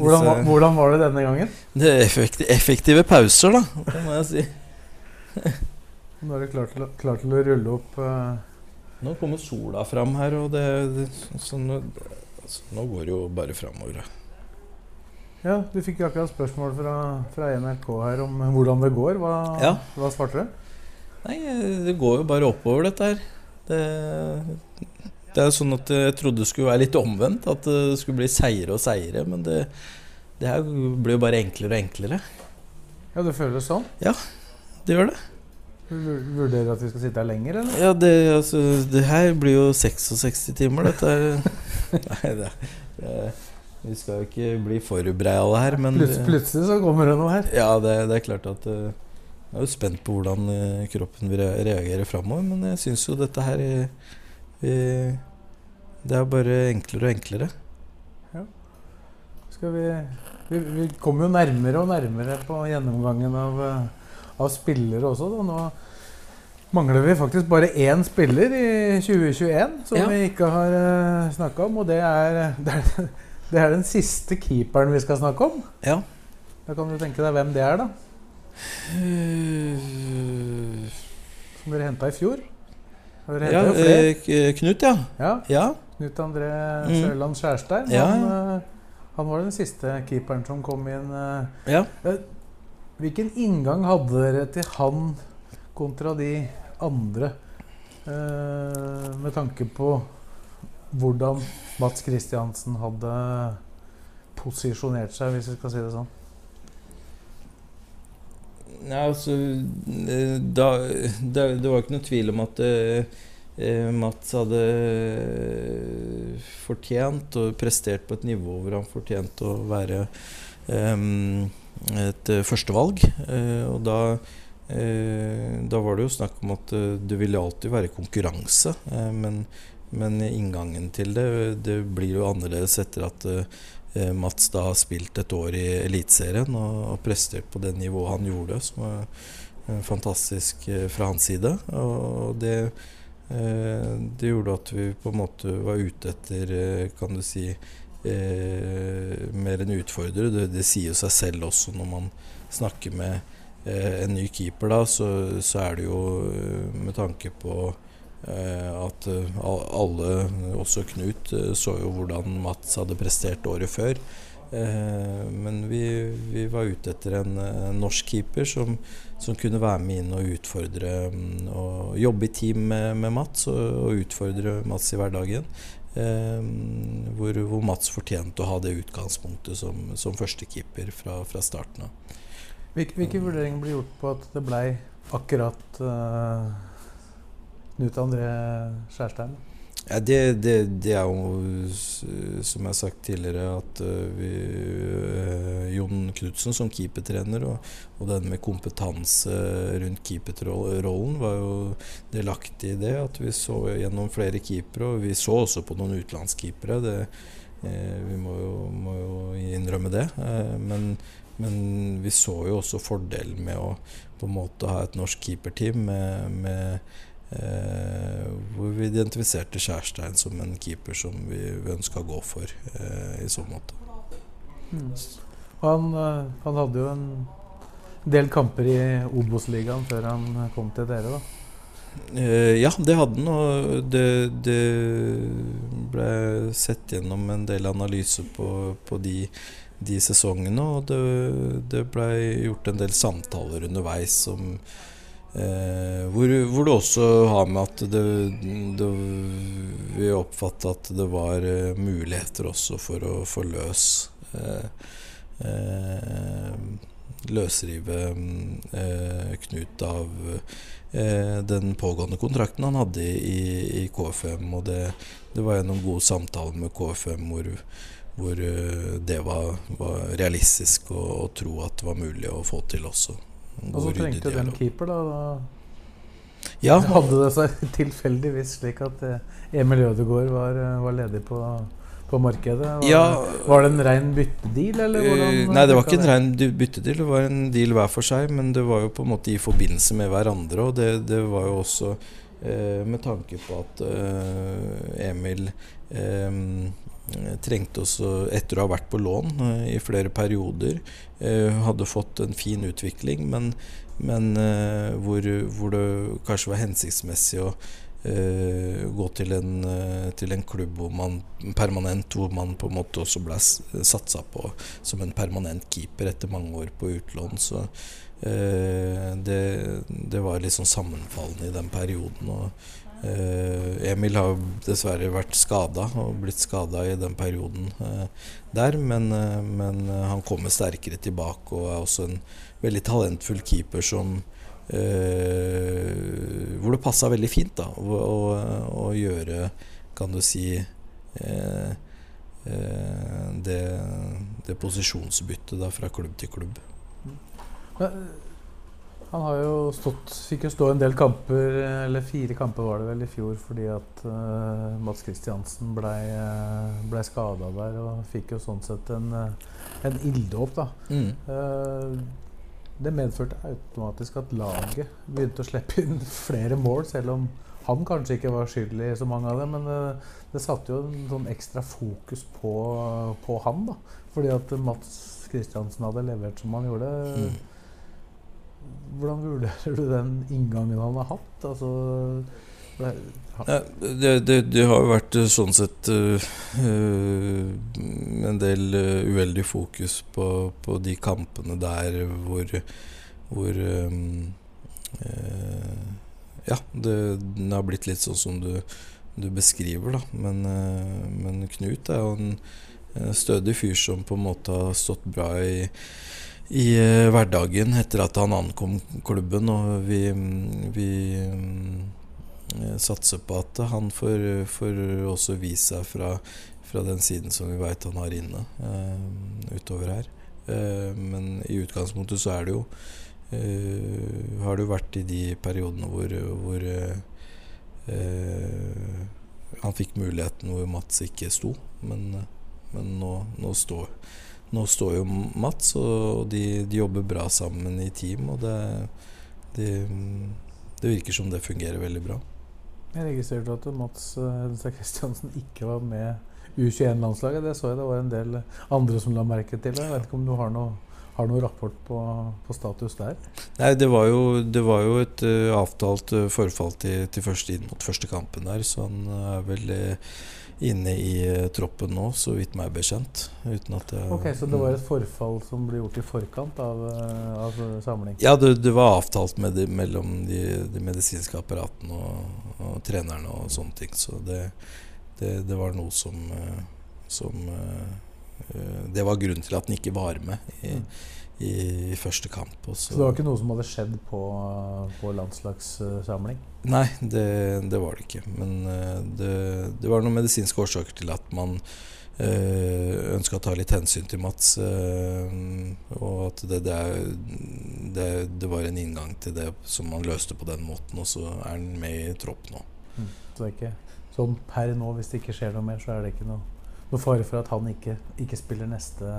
Hvordan, var- hvordan var det denne gangen? Det er effekti effektive pauser, da. Det må jeg si. Nå er du klar klar til å rulle opp uh... Nå kommer sola fram her, og det, det så nå, så nå går det jo bare framover. Ja, du fikk jo akkurat spørsmål fra, fra NRK her om hvordan det går. Hva, Ja. hva svarte du? Nei, det går jo bare oppover, dette her. Det, det er sånn at jeg trodde det skulle være litt omvendt. At det skulle bli seire og seire. Men det, det her blir jo bare enklere og enklere. Ja, det føles sånn? Det gjør det. Du vurderer at vi skal sitte her lenger, eller? Ja, det, altså, det her blir jo 66 timer, dette her. Nei, det, det Vi skal jo ikke bli for breiale her, men Plut, plutselig så kommer det noe her. Ja, det, det er klart at eh, Jeg er jo spent på hvordan eh, kroppen vil reagere framover, men jeg syns jo dette her eh, vi, Det er bare enklere og enklere. Ja. Skal vi, vi, vi kommer jo nærmere og nærmere på gjennomgangen av, eh, av spillere også. Da. Nå mangler vi faktisk bare én spiller i 2021 som Ja. vi ikke har uh, snakka om. Og det er, det, er, det er den siste keeperen vi skal snakke om. Ja. Da kan du tenke deg hvem det er, da. Eh, Som dere henta i fjor. Ja, eh, Knut, ja. Ja, Ja. Knut André Mm. Sørland Skjærstein. Ja, Han, eh, han var den siste keeperen som kom inn. eh, ja. Hvilken inngang hadde dere til han kontra de andre? eh, med tanke på hvordan Mats Kristiansen hadde posisjonert seg, hvis vi skal si det sånn. Nei, altså eh, da, det, det var ikke noe tvil om at eh, eh, Mats hadde eh, fortjent og prestert på et nivå hvor han fortjente å være em, et eh, førstevalg. Eh, og da eh, da var det jo snakk om at eh, det ville alltid være konkurranse. eh, men, men inngangen til det det blir jo annerledes etter at eh, eh, Mats da har spilt et år i Eliteserien og, og prestert på det nivået han gjorde, som var eh, fantastisk eh, fra hans side. Og det, eh, det gjorde at vi på en måte var ute etter, eh, kan du si, eh, mer enn utfordrer. Det, det sier jo seg selv også når man snakker med eh, en ny keeper, da, så, så er det jo eh, med tanke på eh, at eh, alle, også Knut, eh, så jo hvordan Mats hadde prestert året før. Eh, men vi, vi var ute etter en, eh, norsk keeper som, som kunne være med inn og utfordre mm, og jobbe i team med, med Mats og, og utfordre Mats i hverdagen. Eh, hvor, hvor Mats fortjente å ha det utgangspunktet som, som førstekeeper fra, fra starten av. Hvilke, hvilke vurderinger ble gjort på at det blei akkurat uh, Knut André Skjærstein? Ja, det, det, det er jo, som jeg har sagt tidligere, at øh, vi, øh, Jon Knutsen som keepertrener og, og den med kompetanse rundt keeperrollen var jo delaktig i det. At vi så gjennom flere keepere, og vi så også på noen utenlandskeepere. Det, eh, vi må jo, må jo innrømme det. Eh, men, men vi så jo også fordelen med å på en måte ha et norsk keeperteam med, med Eh, hvor vi identifiserte Skjærstein som en keeper som vi, vi ønska å gå for eh, i så måte. Mm. Han, eh, han hadde jo en del kamper i Obos-ligaen før han kom til dere, da. Eh, ja, det hadde han, og det, det ble sett gjennom en del analyser på, på de, de sesongene, og det, det ble gjort en del samtaler underveis som Eh, hvor, hvor det også har med at det, det Vi oppfatta at det var eh, muligheter også for å få løs eh, eh, Løsrive eh, Knut av eh, den pågående kontrakten han hadde i, i KFM. Og det, det var gjennom gode samtaler med KFM hvor, hvor det var, var realistisk å, å, tro at det var mulig å få til også. Og så trengte den keeper, da. da ja. Hadde det seg tilfeldigvis slik at Emil Ødegaard var, var ledig på på markedet? Var, ja, var, det en rein byttedeal? Eller hvordan, uh, nei, det var ikke en rein byttedeal. Det var en deal hver for seg, men det var jo på en måte i forbindelse med hverandre. Og det, det var jo også eh, med tanke på at eh, Emil trengte også, etter å ha vært på lån i flere perioder, hadde fått en fin utvikling, men, men hvor, hvor det kanskje var hensiktsmessig å gå til en, til en, klubb hvor man permanent Hvor man på en måte også ble satsa på som en permanent keeper etter mange år på utlån. Så det, det, var litt sånn sammenfallende i den perioden. Og Emil har dessverre vært skada og blitt skada i den perioden der, men, men han kommer sterkere tilbake og er også en veldig talentfull keeper som hvor det passa veldig fint da, å, å, gjøre, kan du si uh, det, det, posisjonsbyttet da, fra klubb til klubb. Han har jo stått Fikk jo stå en del kamper, eller fire kamper var det vel i fjor, fordi at Mats Kristiansen blei ble skada der og fikk jo sånn sett en, en ilddåp, da. Mm. Det medførte automatisk at laget begynte å slippe inn flere mål, selv om han kanskje ikke var skyldig i så mange av dem. Men det, det satte jo en sånn ekstra fokus på, på han, da. Fordi at Mats Kristiansen hadde levert som han gjorde. Mm. Hvordan vurderer du den inngangen han har hatt? Altså ja, det, det, det, har jo vært eh, sånn sett uh, en del uh, uheldig fokus på, på, de kampene der hvor, hvor um, uh, Ja, det, det, har blitt litt sånn som du, du beskriver, da. Men, men, Knut er jo en stødig fyr som på en måte har stått bra i i hverdagen etter at han ankom klubben, og vi, vi Eh, satser på at han får, får også vise seg fra, fra, den siden som vi veit han har inne uh, utover her. Men i utgangspunktet så er det jo Har det jo vært i de periodene hvor, hvor han fikk muligheten hvor Mats ikke sto. Men, men nå, nå, står, nå, står, jo Mats, og de, de, jobber bra sammen i team. Og det, de, det virker som det fungerer veldig bra. Jeg registrerte at Mats Hedenstad Christiansen ikke var med U21-landslaget. Det så jeg det var en del andre som la merke til det. Jeg vet ikke om du har noe, har noe rapport på, på, status der? Nei, det var jo, det var jo et uh, avtalt uh, forfall til, til første, inn mot første kampen der, så han er vel inne i uh, troppen nå, så vidt meg bekjent. Uten at jeg, ok, Så det var et forfall som ble gjort i forkant av, uh, av samling? Ja, det, det, var avtalt med de, mellom de, de, medisinske apparatene og, og, trenerne og sånne ting. Så det, det, det var noe som, som Det var grunnen til at den ikke var med. i mm i, i første kamp. Så. så. det var ikke noe som hadde skjedd på, på landslagssamling? Nei, det, det, var det ikke. Men eh, det, det, var noen medisinske årsaker til at man øh, ønska å ta litt hensyn til Mats. Øh, og at det, det, var en inngang til det som man løste på den måten. Og så er han med i tropp nå. Mm. Så det er ikke sånn per nå, hvis det ikke skjer noe mer, så er det ikke noe noe fare for at han ikke, ikke spiller neste,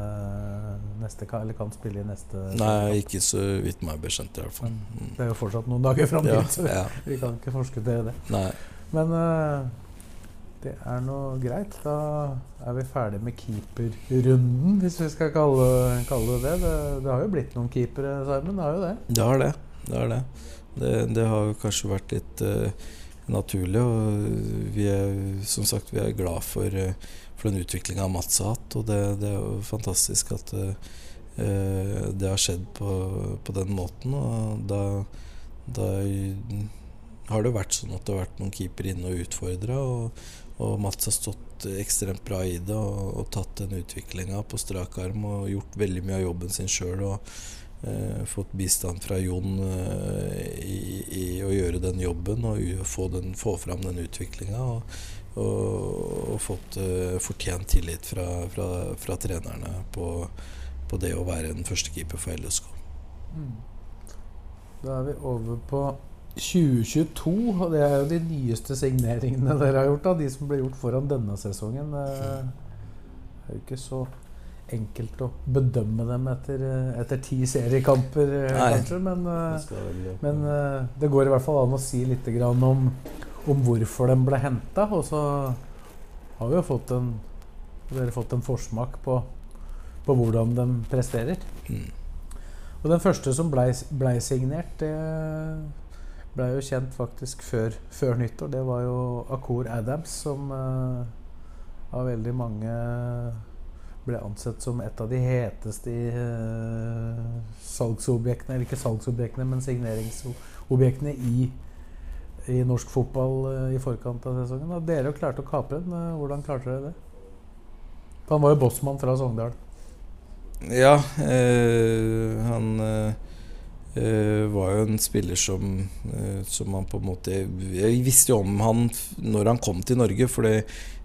neste, Eller kan spille i neste Nei, ikke så vidt meg bekjent, i hvert fall. Mm. Det er jo fortsatt noen dager fram dit, ja, så ja. vi kan ikke forskuttere det. Nei. Men uh, det er nå greit. Da er vi ferdig med keeperrunden, hvis vi skal kalle, kalle det det. det. har jo blitt noen keepere, Simon. Det har jo det. Det har det. Det har det. Det, det har kanskje vært litt uh, naturlig, og vi er som sagt vi er glad for uh, for den utviklinga Mats har hatt. Og det, det, er jo fantastisk at uh, det har skjedd på, på, den måten. Og da, da, har det vært sånn at det har vært noen keepere inne og utfordra. Og, og, Mats har stått ekstremt bra i det og, og tatt den utviklinga på strak arm og gjort veldig mye av jobben sin sjøl. Og fått bistand fra Jon uh, i, i, å gjøre den jobben og få, den, få fram den utviklinga. Og og, og fått uh, fortjent tillit fra, fra, fra trenerne på, på, det å være den første keeper for LSK. Mm. Da er vi over på 2022, og det er jo de nyeste signeringene dere har gjort. da, De som ble gjort foran denne sesongen. Det er jo ikke så enkelt å bedømme dem etter, etter ti seriekamper, Nei, kanskje. Men, det, men det går i hvert fall an å si litt om om hvorfor den ble henta. Og så har vi jo fått en, dere fått en forsmak på, på hvordan de presterer. Mm. Og den første som blei ble signert, det blei jo kjent faktisk før, før, nyttår. Det var jo Akur Adams, som uh, av veldig mange ble ansett som et av de heteste i uh, salgsobjektene, eller ikke salgsobjektene, men signeringsobjektene i i norsk fotball uh, i forkant av sesongen. Og dere klarte å kapre den. Uh, hvordan klarte dere det? For han var jo bossmann fra Sogndal. Ja, han var jo en spiller som, som han på en måte Jeg visste jo om han når han kom til Norge, fordi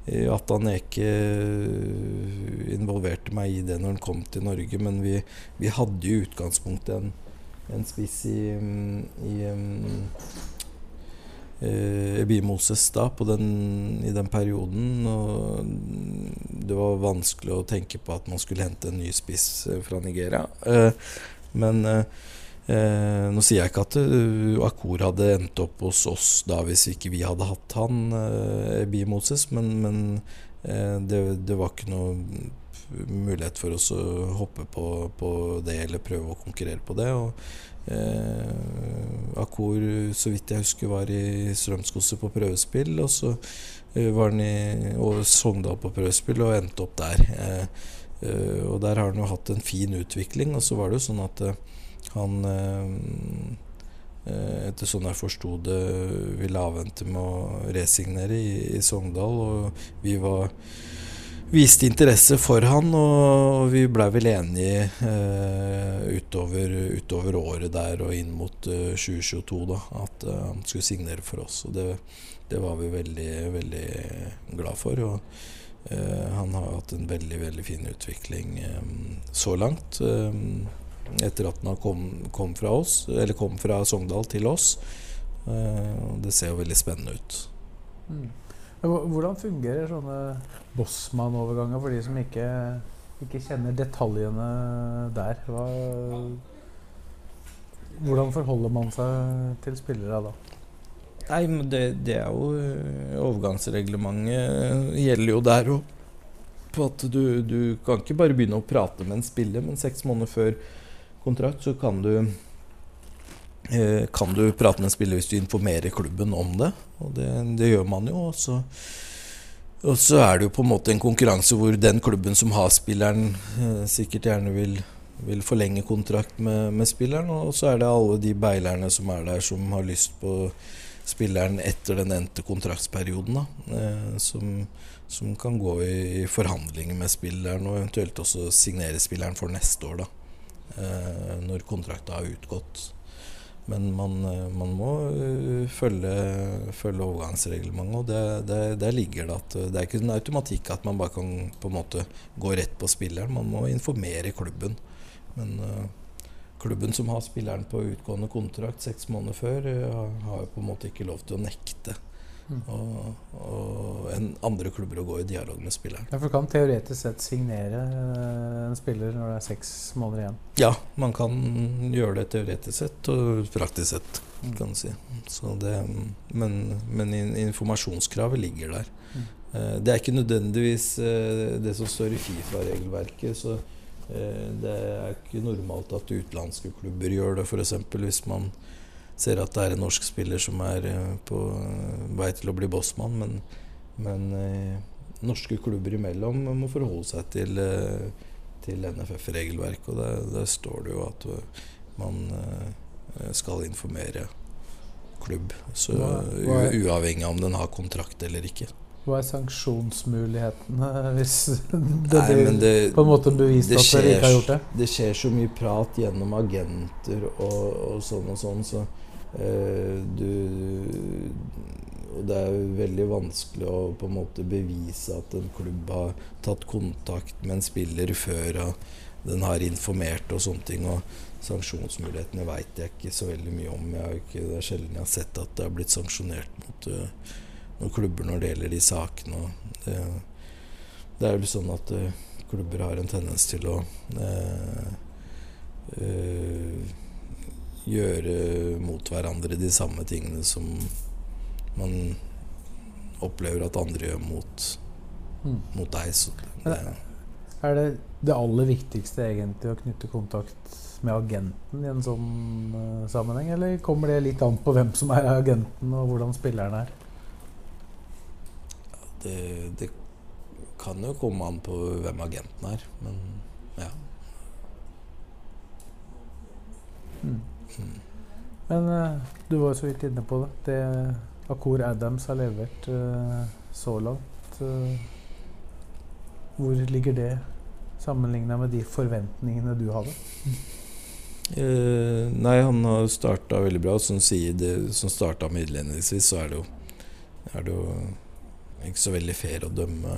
at han ikke involverte meg i det når han kom til Norge. Men vi, vi hadde i utgangspunktet en, en spiss i, i um, Ebi Moses da, den, i den perioden. Og det var vanskelig å tenke på at man skulle hente en ny spiss eh, fra Nigeria. Eh, men eh, eh, nå sier jeg ikke at uh, Akor hadde endt opp hos oss da hvis ikke vi hadde hatt han, uh, Ebi Moses, men, men uh, det, det, var ikke noe mulighet for oss å hoppe på, på, det eller prøve å konkurrere på det. Og Eh, Akor, så vidt jeg husker, var i Strømskose på prøvespill. Og så eh, var han i og Sogndal på prøvespill og endte opp der. Eh, eh, og der har han jo hatt en fin utvikling. Og så var det jo sånn at eh, han eh, etter sånn jeg forsto det, ville avvente med å resignere i, i Sogndal. Og vi var viste interesse for han, og vi blei vel enige eh, utover, utover, året der og inn mot eh, 2022 da, at eh, han skulle signere for oss. Og det, det var vi veldig, veldig glad for. Og eh, han har hatt en veldig, veldig fin utvikling eh, så langt. Eh, etter at han kom, kom, fra oss, eller kom fra Sogndal til oss. det ser jo veldig spennende ut. Mm. Hvordan fungerer sånne Bossmann-overganger for de som ikke, ikke, kjenner detaljene der? Hva, hvordan forholder man seg til spillere da? Nei, men det, det er jo eh, Overgangsreglementet gjelder jo der òg. På at du, du kan ikke bare begynne å prate med en spiller, men seks måneder før kontrakt så kan du Eh, kan du prate med en spiller hvis du informerer klubben om det. Og det, det gjør man jo. Og så, og så, er det jo på en måte en konkurranse hvor den klubben som har spilleren, eh, sikkert gjerne vil, vil forlenge kontrakt med, med, spilleren. Og så er det alle de beilerne som er der, som har lyst på spilleren etter den endte kontraktsperioden. Da, eh, som, som, kan gå i, forhandlinger med spilleren og eventuelt også signere spilleren for neste år. da, når kontrakten har utgått. Men man, eh, man må uh, følge, følge overgangsreglementet. Og det, det, der ligger det at eh, det er ikke en automatikk at man bare kan på en måte gå rett på spilleren. Man må informere klubben. Men klubben som har spilleren på utgående kontrakt seks måneder før, har har på en måte ikke lov til å nekte. Og, og en andre klubber å gå i dialog med spilleren. for kan teoretisk sett signere eh, en spiller når det er seks måneder igjen? Ja, man kan gjøre det teoretisk sett og praktisk sett, mm. kan du si. Det, men, men, informasjonskravet ligger der. Mm. Eh, det er ikke nødvendigvis eh, det som står i Fifa-regelverket. så det er ikke normalt at utenlandske klubber gjør det, f.eks. hvis man ser at det er en norsk spiller som er eh, på eh, vei til å bli bossmann, men, men eh, norske klubber imellom må forholde seg til, til NFF-regelverket. Og der, der, står det jo at man skal informere klubb, så uavhengig av om den har kontrakt eller ikke. Hva er sanksjonsmulighetene hvis det blir det, på en måte bevist at dere ikke har gjort det? Det skjer så mye prat gjennom agenter og, og sånn og sånn, så du, og det er jo veldig vanskelig å på en måte bevise at en klubb har tatt kontakt med en spiller før og den har informert og sånne ting. Og sanksjonsmulighetene veit jeg ikke så veldig mye om. Ikke, det er sjelden jeg har sett at det har blitt sanksjonert mot uh, noen klubber når det gjelder de sakene. Det, det, er jo sånn at uh, klubber har en tendens til å uh, gjøre mot hverandre de samme tingene som man opplever at andre gjør mot, mm. mot deg. Så det, er det det aller viktigste egentlig å knytte kontakt med agenten i en sånn uh, sammenheng, eller kommer det litt an på hvem som er agenten, og hvordan spilleren er? Det, det kan jo komme an på hvem agenten er, men ja. Mm. Men uh, du var jo så vidt inne på det. Det Akor Adams har levert uh, så langt, uh, hvor ligger det sammenligna med de forventningene du hadde? nei, han har starta veldig bra. Som, sier det, som starta med innledningsvis, så er det, jo, er det jo ikke så veldig fair å dømme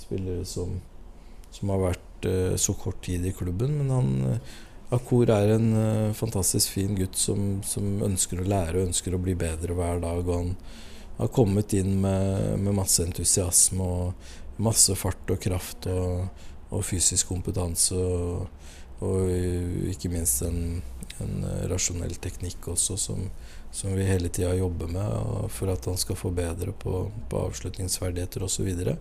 spillere som, som har vært så kort tid i klubben. Men han Akur er en uh, fantastisk fin gutt som, som, ønsker å lære og ønsker å bli bedre hver dag. Og han har kommet inn med, med masse entusiasme og masse fart og kraft og, og fysisk kompetanse. Og, og ikke minst en, en, rasjonell teknikk også, som, som vi hele tida jobber med for at han skal få bedre på, på avslutningsferdigheter osv. Uh,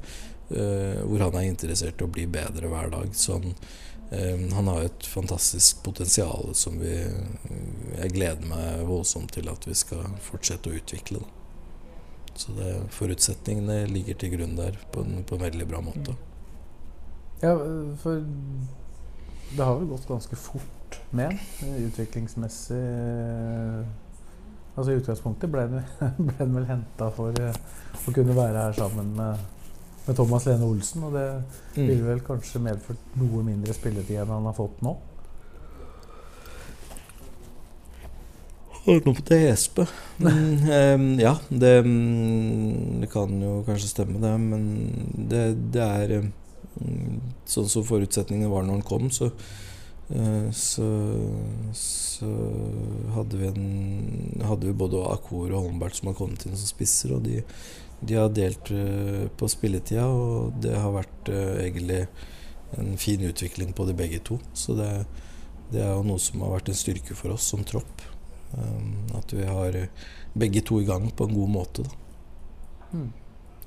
eh, hvor han er interessert i å bli bedre hver dag. Så han, han har et fantastisk potensial som vi, jeg gleder meg voldsomt til at vi skal fortsette å utvikle. Så det, forutsetningene ligger til grunn der på en, på en, veldig bra måte. Ja, for det har vel gått ganske fort med utviklingsmessig Altså I utgangspunktet ble den vel henta for eh, å kunne være her sammen med med Thomas Lene Olsen. Og det mm. ville vel kanskje medført noe mindre spilletid enn han har fått nå. Nå på jeg Espe. Men, um, ja, det, mm, det, kan jo kanskje stemme, det. Men det, det er Sånn som forutsetningene var når han kom, så, uh, så, så hadde vi en Hadde vi både Akor og Holmbert som har kommet inn som spisser, og de de har delt uh, på spilletida, og det har vært uh, egentlig en fin utvikling på de begge to. Så det, det, er jo noe som har vært en styrke for oss som tropp. Um, at vi har begge to i gang på en god måte. Da. Mm.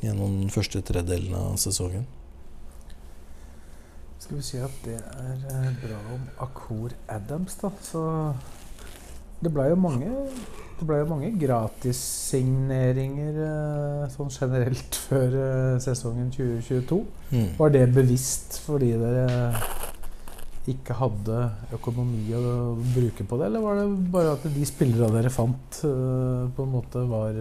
Gjennom den første tredelen av sesongen. Skal vi si at det er bra om Akor Adams, da. Så det blei jo mange det ble jo mange gratisigneringer uh, sånn generelt før uh, sesongen 2022. Mm. Var det bevisst fordi dere ikke hadde økonomi å bruke på det, eller var det bare at de spillerne dere fant, uh, på en måte var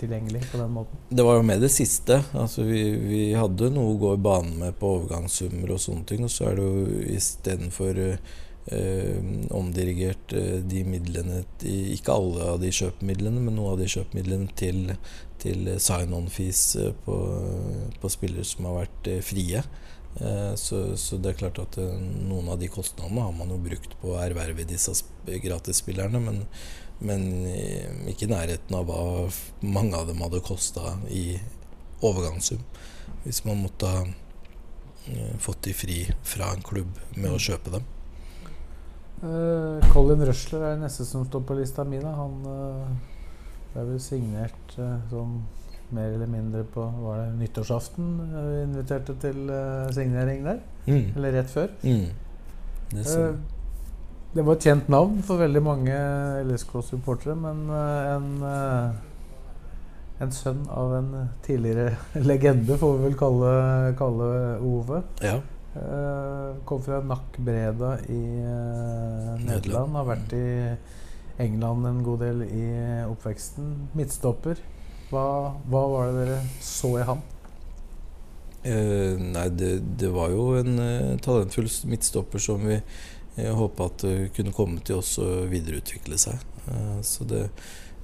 tilgjengelig på den måten? Det var jo med det siste. Altså, vi, vi hadde noe å gå i banen med på overgangssummer og sånne ting, og så er det jo istedenfor uh, eh, omdirigert eh, de midlene Ikke alle av de kjøpemidlene, men noen av de kjøpemidlene til, til sign-on-fees eh, på, på, spillere som har vært eh, frie. Eh, så, så, det er klart at eh, noen av de kostnadene har man jo brukt på å erverve disse gratisspillerne, men, men ikke i nærheten av hva mange av dem hadde kosta i overgangssum. Hvis man måtte ha fått de fri fra en klubb med å kjøpe dem. Uh, Colin Rushler er neste som står på lista mi. Da. Han uh, ble vel signert uh, sånn mer eller mindre på Var det nyttårsaften vi inviterte til signering der? Mm. Eller rett før. Mm. Det, det, var et kjent navn for veldig mange LSK-supportere, men en en sønn av en tidligere legende, får vi vel kalle, kalle Ove. Ja. Uh, kom fra Nack Breda i uh, Nederland. Har vært i England en god del i oppveksten. Midtstopper. Hva, hva var det dere så i han? Uh, nei, det, det, var jo en talentfull midtstopper som vi uh, håpa at kunne komme til oss og videreutvikle seg. så det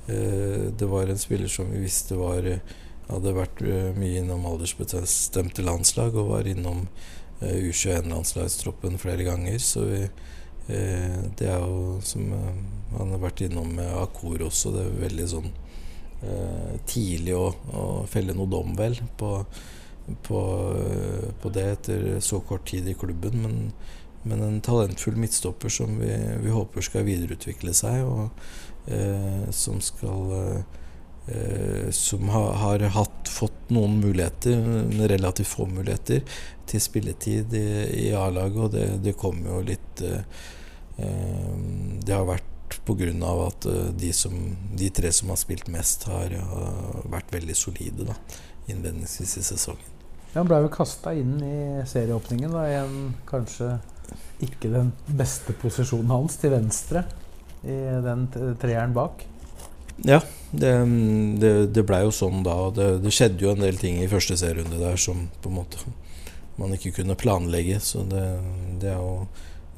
eh, det var en spiller som vi visste var hadde vært mye innom aldersbestemte landslag og var innom U21-landslagstroppen flere ganger. Så vi, det er jo som han har vært innom med Akor også. Det er veldig sånn tidlig å, å felle noe dom, vel, på, på, på, det etter så kort tid i klubben. Men men en talentfull midtstopper som vi, vi håper skal videreutvikle seg, og eh, som skal eh, Som har, har hatt, fått noen muligheter, relativt få muligheter, til spilletid i, i A-laget, og det, det kommer jo litt eh, eh Det har vært pga. at eh, de, som, de, tre som har spilt mest, har, har vært veldig solide da, innledningsvis i sesongen. Ja, han ble jo kasta inn i serieåpningen da, i en kanskje ikke den beste posisjonen hans til venstre i den treeren bak. Ja, det, det, det blei jo sånn da. Det, det, skjedde jo en del ting i første serierunde der som på en måte man ikke kunne planlegge. Så det, det, jo,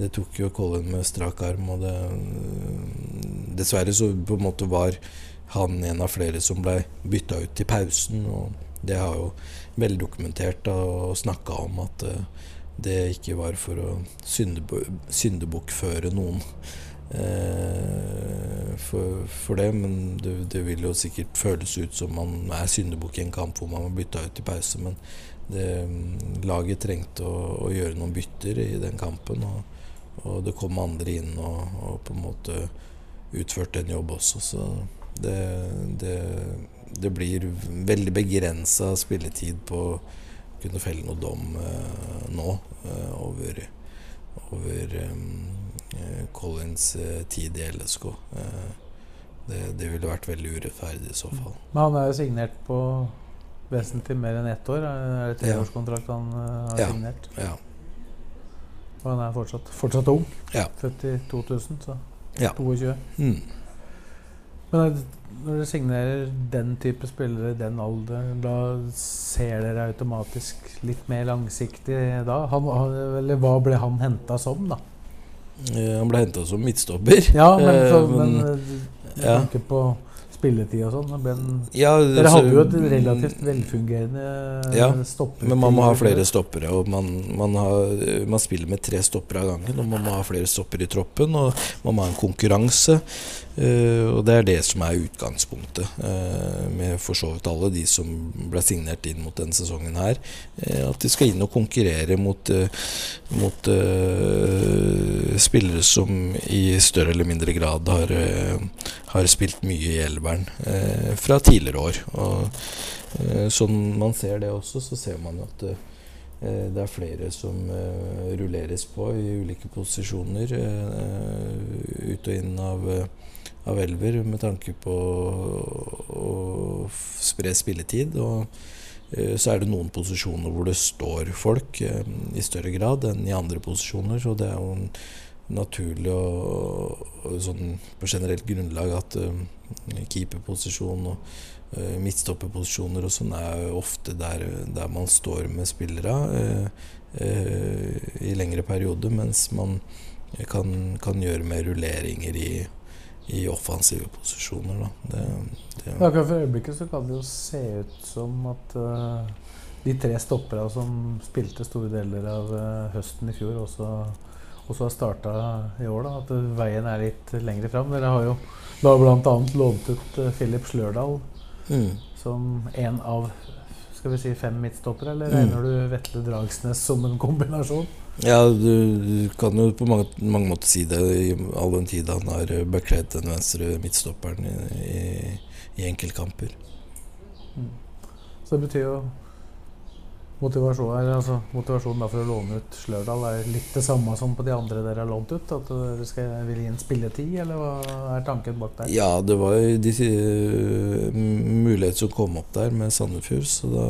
det tok jo Colin med strak arm. Og det, dessverre så på en måte var han en av flere som blei bytta ut til pausen. Og det har jo veldokumentert og snakka om at uh, det ikke var for å Syndebokføre noen eh, for, for, det. Men det, det, vil jo sikkert føles ut som man er syndebukk i en kamp hvor man var bytta ut i pause. Men det, laget trengte å, å, gjøre noen bytter i den kampen. Og, og det kom andre inn og, og, på en måte utførte en jobb også. Så det, det, det blir veldig begrensa spilletid på å kunne felle noe dom eh, nå eh, over, over um, Collins tid i LSK. Det, det, ville vært veldig urettferdig i så fall. Men han er jo signert på vesentlig mer enn ett år. Er det treårskontrakt han har ja. signert? Ja. Og han er fortsatt, fortsatt ung. Ja. Født i 2000, så ja. 22. Mm. Men når dere signerer den type spillere i den alderen, da ser dere automatisk litt mer langsiktig da? Han, eller hva ble han henta som, da? Eh, han ble henta som midtstopper. Ja, men, så, eh, men, men ja. tenker på spilletid og sånn. Ja, Dere hadde jo et relativt velfungerende ja, stopper. Men man må ha flere stoppere. Og man, man, har, man, spiller med tre stoppere av gangen. Og man må ha flere stoppere i troppen. Og man må ha en konkurranse. Uh, og det er det som er utgangspunktet uh, med for så vidt alle de som ble signert inn mot denne sesongen her. Uh, at de skal inn og konkurrere mot, mot spillere som i større eller mindre grad har, har spilt mye i elveren fra tidligere år. Og sånn man ser det også, så ser man jo at det er flere som rulleres på i ulike posisjoner ut og inn av av elver med tanke på å spre spilletid. Og eh, så er det noen posisjoner hvor det står folk eh, i større grad enn i andre posisjoner. Så det er jo naturlig og, sånn på generelt grunnlag at keeperposisjon og midtstopperposisjoner og sånn er ofte der, der, man står med spillere uh, i lengre perioder, mens man kan, kan gjøre mer rulleringer i i offensive posisjoner. Da. Det, det, Akkurat for øyeblikket så kan det jo se ut som at uh, de tre stopperne som spilte store deler av uh, høsten i fjor, også, også har starta i år. Da, at veien er litt lengre fram. Dere har jo da bl.a. lånt ut Philip Slørdal mm. som en av skal vi si fem midtstoppere, eller mm. regner du Vetle Dragsnes som en kombinasjon? Ja, du, du, kan jo på mange, mange, måter si det, i all den tid han har bekledd den venstre midtstopperen i, i, i enkeltkamper. Mm. Så det betyr jo motivasjon, altså, Motivasjonen for å låne ut Slørdal er litt det samme som på de andre dere har lånt ut? At dere skal, vil gi en spilletid, eller hva er tanken bak der? Ja, det var de uh, mulighet som kom opp der med Sandefjord. Så da,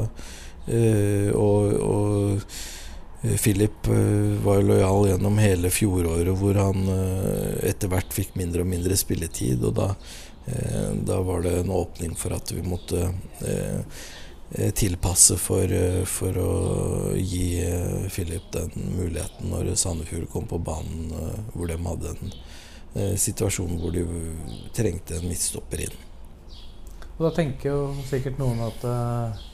uh, og, og Philip eh, var lojal gjennom hele fjoråret, hvor han etter hvert fikk mindre og mindre spilletid. Og da, da var det en åpning for at vi måtte tilpasse for, for å gi Philip den muligheten når Sandefjord kom på banen, hvor de hadde en situasjon hvor de trengte en midtstopper inn. Og da tenker jo sikkert noen at eh,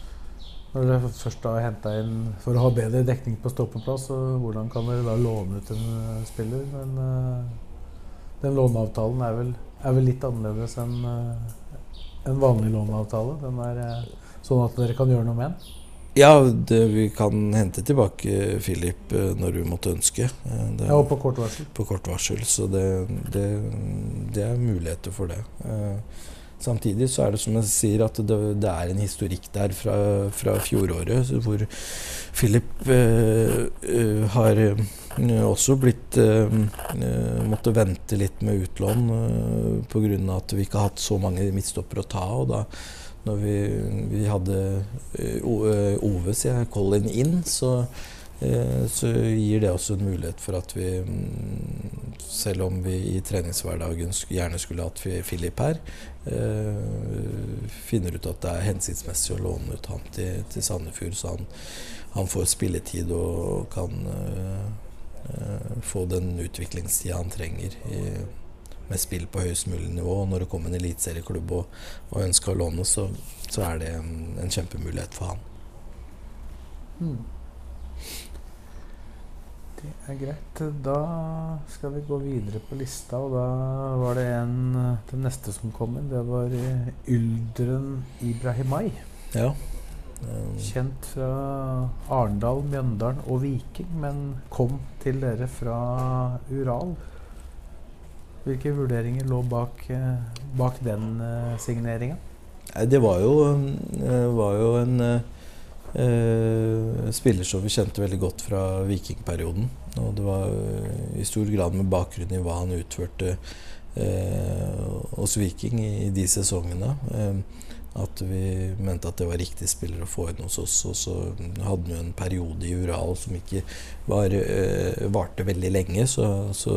når dere først har henta inn for å ha bedre dekning på stoppeplass, så hvordan kan dere da låne ut en eh, spiller? Men eh, den låneavtalen er vel, er vel litt annerledes enn eh, en vanlig låneavtale. Den er eh, sånn at dere kan gjøre noe med den. Ja, det, vi kan hente tilbake Philip eh, når vi måtte ønske. Eh, Det, Ja, og på kort varsel. på kort varsel, så det, det, det er muligheter for det. Eh, Samtidig så er det som jeg sier at det, det er en historikk der fra, fra fjoråret hvor Philip øh, har også blitt eh, måtte vente litt med utlån øh, pga. at vi ikke har hatt så mange midtstoppere å ta. og da når vi, vi hadde eh, eh, Ove, sier jeg, Colin inn, så, eh, så gir det også en mulighet for at vi, mm, selv om vi i treningshverdagen gjerne skulle hatt Philip her, finner ut at det er hensiktsmessig å låne ut han til, til Sandefjord, så han, han får spilletid og kan få den utviklingstida han trenger. i med spill på høyest mulig nivå. Og når det kommer en eliteserieklubb og, og ønsker å låne, så, så er det en, en kjempemulighet for han. Mm. Det er greit. Da skal vi gå videre på lista, og da var det en Den neste som kom inn, det var eh, Yldren Ibrahimai. Ja. Um, Kjent fra Arendal, Mjøndalen og Viking, men kom til dere fra Ural. Hvilke vurderinger lå bak, eh, bak den uh, signeringa? Det var jo, eh, var jo en eh, eh, spiller som vi kjente veldig godt fra vikingperioden. Og det var eh, i stor grad med bakgrunn i hva han utførte eh, hos Viking i, i de sesongene. Eh, at vi mente at det var riktig spiller å få inn hos oss. Og så hadde jo en periode i Ural som ikke var, øh, varte veldig lenge. Så, så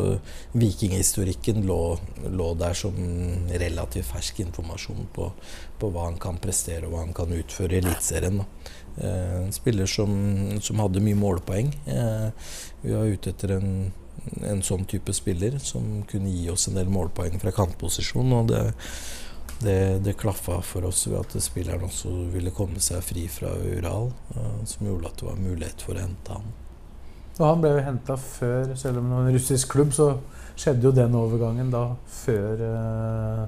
vikinghistorikken lå, lå der som relativt fersk informasjon på, på hva han kan prestere og hva han kan utføre i Eliteserien. Eh, En spiller som, som hadde mye målpoeng. Eh, vi var ute etter en, en sånn type spiller som kunne gi oss en del målpoeng fra kantposisjon. og det det, det klaffa for oss ved at spilleren også ville komme seg fri fra Ural, eh, som gjorde at det var mulighet for å hente han. Og han ble jo henta før, selv om det var en russisk klubb, så skjedde jo den overgangen da før uh,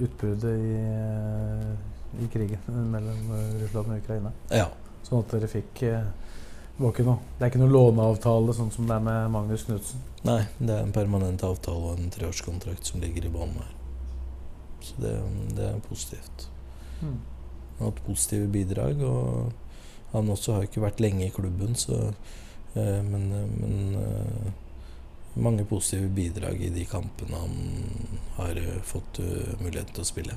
utbruddet i, uh, i krigen mellom Russland og Ukraina. Ja. Sånn at dere fikk uh, det, er ikke noe låneavtale sånn som det er med Magnus Knutsen. Nei, det er en permanent avtale og en treårskontrakt som ligger i bånn her. Så det, det er positivt. Mm. Han har hatt positive bidrag, og han også har ikke vært lenge i klubben, så eh, Men, men eh, mange positive bidrag i de kampene han har eh, fått eh, mulighet til å spille.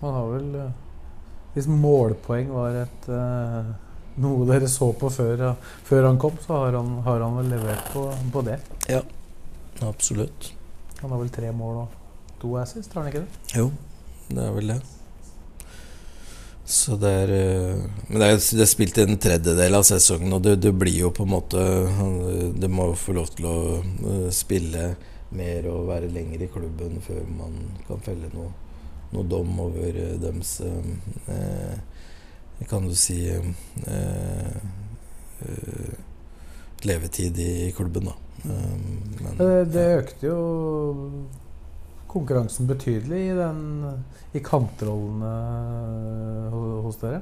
Han har vel eh, Hvis målpoeng var et eh, noe dere så på før, ja, før han kom, så har han, har han vel levert på, på det. Absolutt. Han har vel tre mål og to assist, har han ikke det? Jo, det er vel det. Så det er eh, Men det er, det er spilt en tredjedel av sesongen, og det, det blir jo på en måte Du Det må jo få lov til å eh, spille mer og være lenger i klubben før man kan felle noe, noe dom over eh, dems eh, eh, Kan du si eh, eh, levetid i klubben, da. Eh, men, Det, det økte jo konkurransen betydelig i, den, i kantrollene hos dere.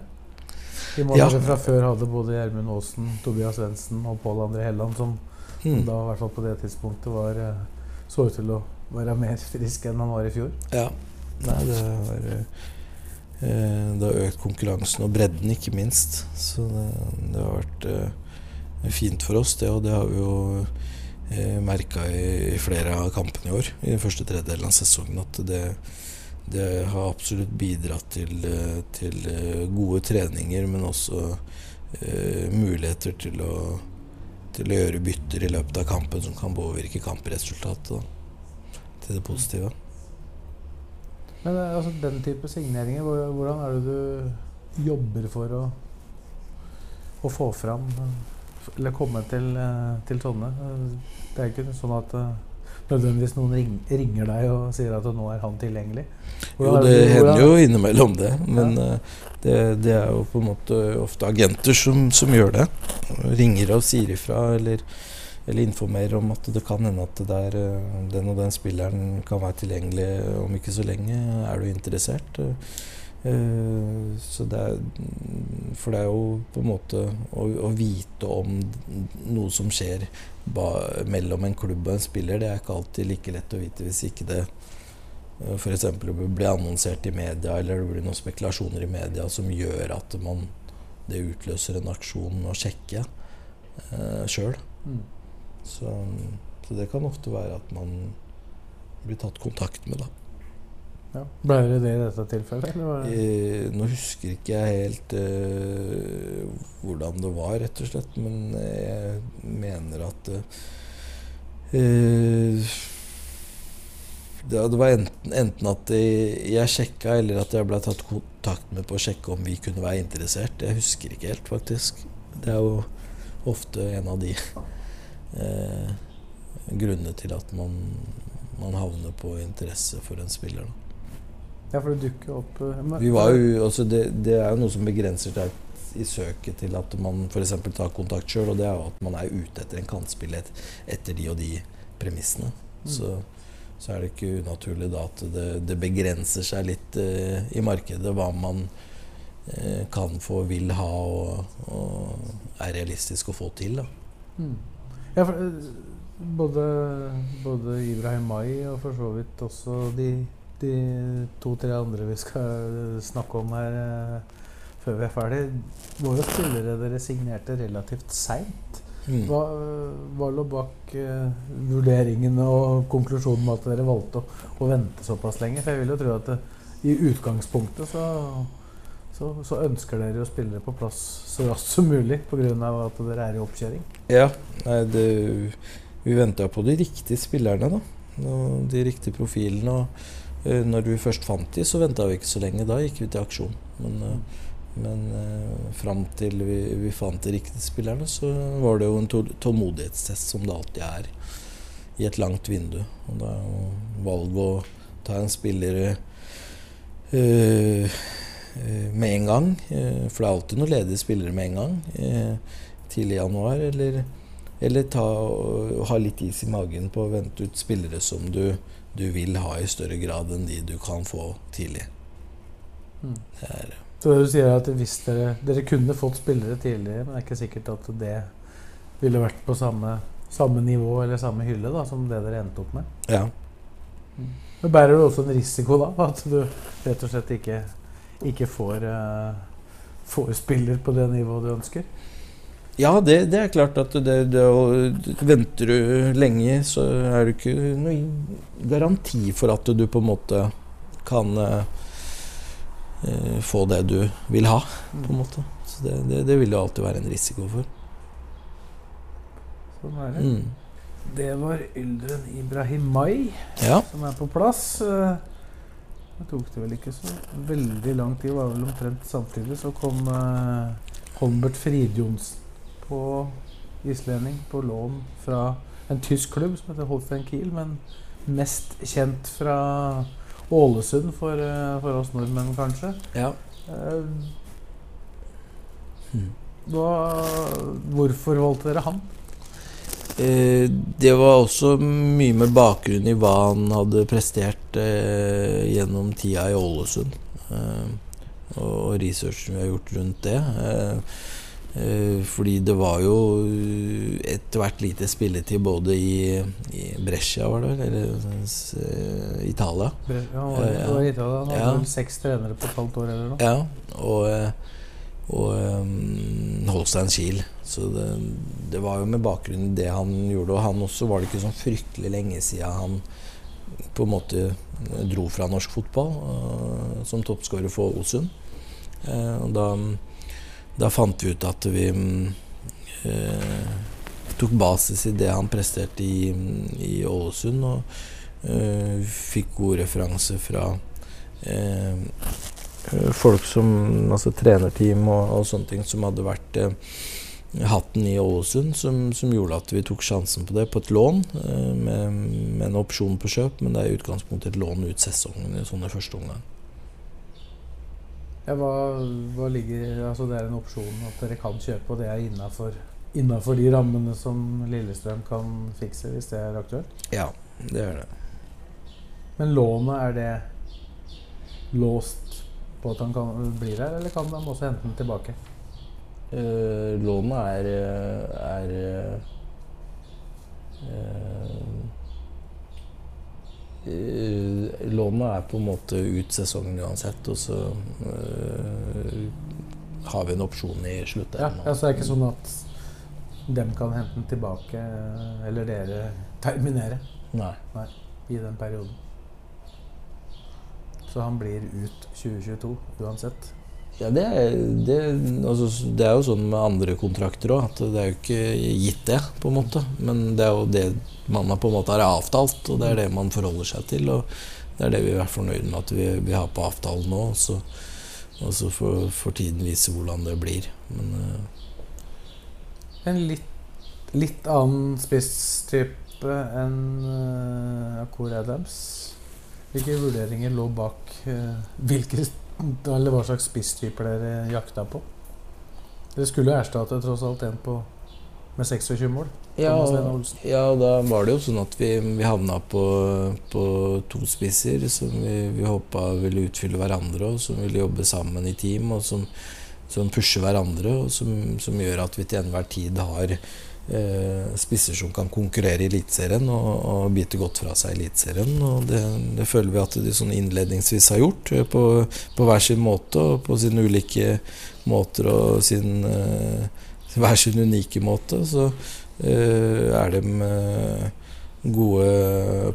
I mål Ja. fra før hadde både Gjermund Aasen, Tobias Svendsen og Pål André Helland, som Mm. da i hvert fall på det tidspunktet var, eh, så ut til å være mer frisk enn han var i fjor. Ja. Nei, det har eh, Det har økt konkurransen og bredden, ikke minst. Så det, det har vært eh, fint for oss, det. Og det har vi jo eh, merka i, flere av kampene i år, i den første tredjedelen av sesongen, at det, det har absolutt bidratt til, eh, til eh, gode treninger, men også eh, muligheter til å, til å gjøre bytter i løpet av kampen som kan påvirke kampresultatet. Til det positive. Men eh, altså, den type signeringer, hvordan er det du jobber for å, å få fram eh, Eller komme til, eh, til sånne? Eh, Det er ikke sånn at eh, nødvendigvis noen ring, ringer deg og sier at nå er han tilgjengelig? Jo, det hender jo innimellom det. Men ja. det, det, er jo på en måte ofte agenter som, som gjør det. Ringer og sier ifra eller, eller informerer om at det kan hende at det der, den og den spilleren kan være tilgjengelig om ikke så lenge. Er du interessert? Eh, så det er, for det er jo på en måte å, å vite om noe som skjer ba, mellom en klubb og en spiller, det er ikke alltid like lett å vite hvis ikke det eh, f.eks. blir annonsert i media, eller det blir noen spekulasjoner i media som gjør at man, det utløser en aksjon å sjekke eh, sjøl. Mm. Så, så, det kan ofte være at man blir tatt kontakt med, da. Ja. Ble det det i dette tilfellet? Eh, nå husker ikke jeg helt eh, hvordan det var, rett og slett. Men jeg mener at eh, det, var enten, enten at jeg sjekka, eller at jeg ble tatt kontakt med på å sjekke om vi kunne være interessert. Jeg husker ikke helt, faktisk. Det er jo ofte en av de eh, grunnene til at man, man havner på interesse for en spiller. Da. Ja, for det dukker opp Vi var jo, altså det, det, er jo noe som begrenser seg i søket til at man f.eks. tar kontakt sjøl, og det er jo at man er ute etter en kantspiller etter de og de premissene. Mm. Så, så, er det ikke unaturlig da at det, det begrenser seg litt uh, i markedet hva man uh, kan få, vil ha og, og er realistisk å få til. da. Mm. Ja, for, både, både Ibrahim Mai og for så vidt også de de to-tre andre vi skal snakke om her uh, før vi er ferdig, var jo spillere dere signerte relativt seint. Mm. Hva, hva, lå bak uh, vurderingen og konklusjonen med at dere valgte å, å, vente såpass lenge? For jeg vil jo tro at det, i utgangspunktet så, så, så, ønsker dere å spille på plass så raskt som mulig pga. at dere er i oppkjøring. Ja, nei, det, vi venta på de riktige spillerne, da. Og de riktige profilene. og Eh, når vi først fant de, så venta vi ikke så lenge. Da gikk vi til aksjon. Men, eh, men uh, fram til vi, vi, fant de riktige spillerne, så var det jo en tålmodighetstest, som det alltid er i et langt vindu. Og da er jo valg å ta en spiller øh, med en gang. For det er alltid noen ledige spillere med en gang. tidlig i januar. Eller, eller ta, ha litt is i magen på å vente ut spillere som du du vil ha i større grad enn de du kan få tidlig. Mm. Det er, så det du sier er at hvis dere, dere kunne fått spillere tidligere, men det er ikke sikkert at det ville vært på samme, samme nivå eller samme hylle da, som det dere endte opp med? Ja. Mm. Men bærer du også en risiko da, at du rett og slett ikke, ikke får, uh, får spiller på det nivået du ønsker? Ja, det, det, er klart at det, det, Venter du lenge, så er det ikke noen garanti for at du på en måte kan eh, få det du vil ha, på en måte. Så det, det vil det alltid være en risiko for. Sånn er det. Mm. Det var Yldren Ibrahimai ja. som er på plass. Uh, det tok det vel ikke så veldig lang tid, det var vel omtrent samtidig. Så kom eh, Holmbert Fridjonsen på islending på lån fra en tysk klubb som heter Holstein Kiel, men mest kjent fra Ålesund for, eh, for oss nordmenn, kanskje. Ja. Uh, hva, hvorfor valgte dere han? Eh, det var også mye med bakgrunn i hva han hadde prestert eh, gjennom tida i Ålesund. Eh, og researchen vi har gjort rundt det. Eh, Eh, fordi det var jo etter hvert lite spilletid både i, i Brescia, var det vel? Eller uh, Italia. Bre ja, og, var Italia. Han hadde ja. vel seks trenere på et halvt år eller noe. Ja, og, og um, Holstein Kiel. Så det, det, var jo med bakgrunn i det han gjorde. Og han også var det ikke sånn fryktelig lenge siden han på en måte dro fra norsk fotball uh, som toppskårer for Ålesund. Uh, og da da fant vi ut at vi eh, tok basis i det han presterte i, i Ålesund, og eh, fikk god referanse fra eh, folk som Altså trenerteam og, og, sånne ting som hadde vært eh, hatten i Ålesund som, som, gjorde at vi tok sjansen på det, på et lån eh, med, med, en opsjon på kjøp. Men det er i utgangspunktet et lån ut sesongen i sånne første omgang. Ja, hva, hva, ligger Altså det er en opsjon at dere kan kjøpe, og det er innafor de rammene som Lillestrøm kan fikse, hvis det er aktuelt? Ja, det gjør det. Men lånet, er det låst på at han kan, blir her, eller kan han også hente den tilbake? Uh, lånet er, er uh, Lånet er på en måte ut sesongen uansett, og så uh, har vi en opsjon i slutten. Ja, ja, så det er ikke sånn at dem kan hente den tilbake, eller dere terminere? Nei. Nei. I den perioden. Så han blir ut 2022 uansett? Ja, det det, altså, det er, jo sånn med andre kontrakter òg, at det er jo ikke gitt det, på en måte. Men det er jo det man på en måte har avtalt, og det er det man forholder seg til. Og det er det vi er fornøyd med at vi, vi har på avtalen nå. Så, og så får, får, tiden vise hvordan det blir. Men uh, En litt, litt annen spisstype enn uh, Akor Adams. Hvilke vurderinger lå bak uh, hvilke eller hva slags spisstyper dere jakta på? Dere skulle jo erstatte tross alt en på, med 26 mål. Ja, ja, da var det jo sånn at vi, vi havna på, på, to spisser som vi, vi håpa ville utfylle hverandre, og som ville jobbe sammen i team, og som, som pusher hverandre, og som, som, gjør at vi til enhver tid har spisser som kan konkurrere i Eliteserien og, og bite godt fra seg i Eliteserien. Og det, det, føler vi at de sånn innledningsvis har gjort, eh, på, på, hver sin måte og på sine ulike måter og sin eh, hver sin unike måte. Så eh, er de eh, gode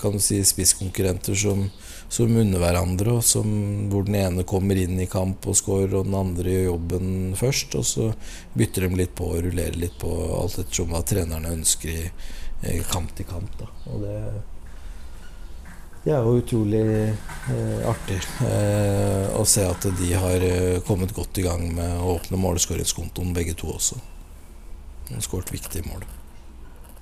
kan du si, spisskonkurrenter som som unner hverandre, og som, hvor den ene kommer inn i kamp og scorer, og den andre gjør jobben først. Og så bytter de litt på og rullerer litt på alt ettersom hva trenerne ønsker i, i kamp til kamp. Da. Og det, det er jo utrolig eh, artig eh, å se at de har eh, kommet godt i gang med å åpne målskåringskontoen, begge to også. De har skåret viktige mål.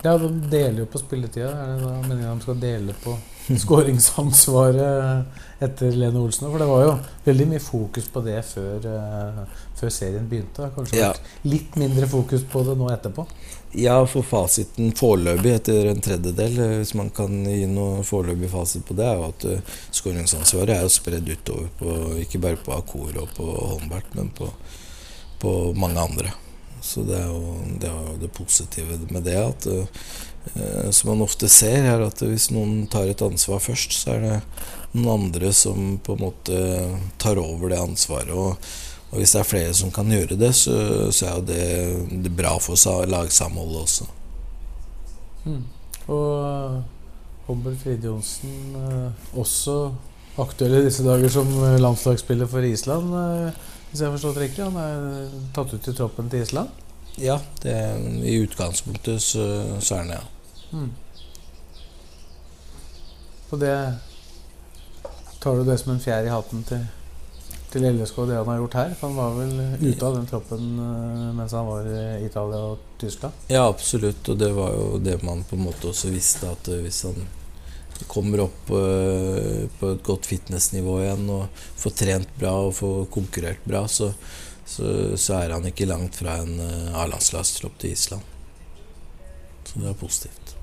Ja, de deler jo på spilletida. Er det da meningen de skal dele på skåringsansvaret etter Lene Olsen. For det var jo veldig mye fokus på det før, uh, før serien begynte. Kanskje ja. litt mindre fokus på det nå etterpå? Ja, for fasiten foreløpig etter en tredjedel, eh, hvis man kan gi noe foreløpig fasit på det, er jo at uh, skåringsansvaret er jo spredd utover på ikke bare på Akor og på Holmbert, men på, på mange andre. Så det er jo det, er jo det positive med det. at uh, Eh, som man ofte ser, er at hvis noen tar et ansvar først, så er det noen andre som på en måte tar over det ansvaret. Og, og hvis det er flere som kan gjøre det, så, så er jo det, det bra for lagsamholdet også. Mm. Og Hobbel Fride Johnsen, også aktuell i disse dager som landslagsspiller for Island, eh, hvis jeg har forstått riktig? Han er tatt ut i troppen til Island? Ja, det, i utgangspunktet så, så er han det, ja. Mm. Og det tar du det som en fjær i hatten til, til LSK, det han har gjort her? For han var vel ute av den troppen uh, mens han var i Italia og Tyskland? Ja, absolutt. Og det var jo det man på en måte også visste, at hvis han kommer opp uh, på et godt fitnessnivå igjen og får trent bra og får konkurrert bra, så, så, så er han ikke langt fra en A-landslagstropp til Island. Så det er positivt.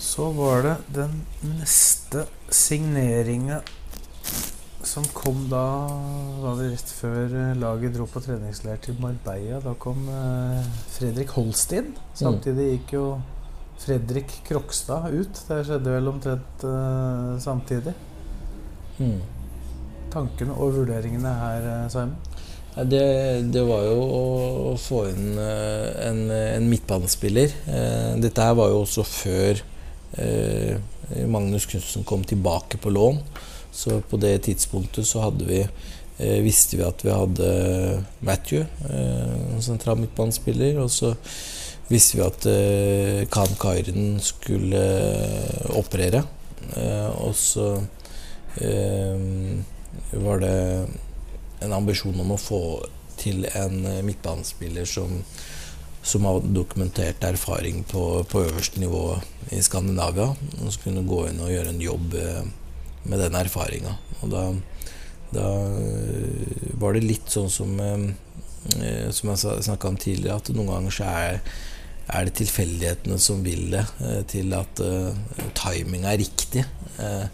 Så var det den neste signeringa som kom da var det rett før eh, laget dro på treningsleir til Marbella. Da kom uh, Fredrik Holstein. Samtidig gikk jo Fredrik Krokstad ut. Det skjedde vel omtrent uh, samtidig. Mm. Tankene og vurderingene her, Simon? Det, det, var jo å få inn en, en midtbanespiller. Dette her var jo også før Eh, Magnus Knutsen kom tilbake på lån. Så på det tidspunktet så hadde vi eh, visste vi at vi hadde Matthew, eh, sentral midtbanespiller. Og så visste vi at eh, Khan Kairen skulle eh, operere. Eh, og så var det en ambisjon om å få til en eh, midtbanespiller som, som har dokumentert erfaring på, på øverste nivå i Skandinavia. Og som kunne gå inn og gjøre en jobb eh, med den erfaringa. Og da, da eh, var det litt sånn som Som jeg snakka om tidligere, at noen ganger så er, er det tilfeldighetene som vil det, til at uh, timinga er riktig. Uh,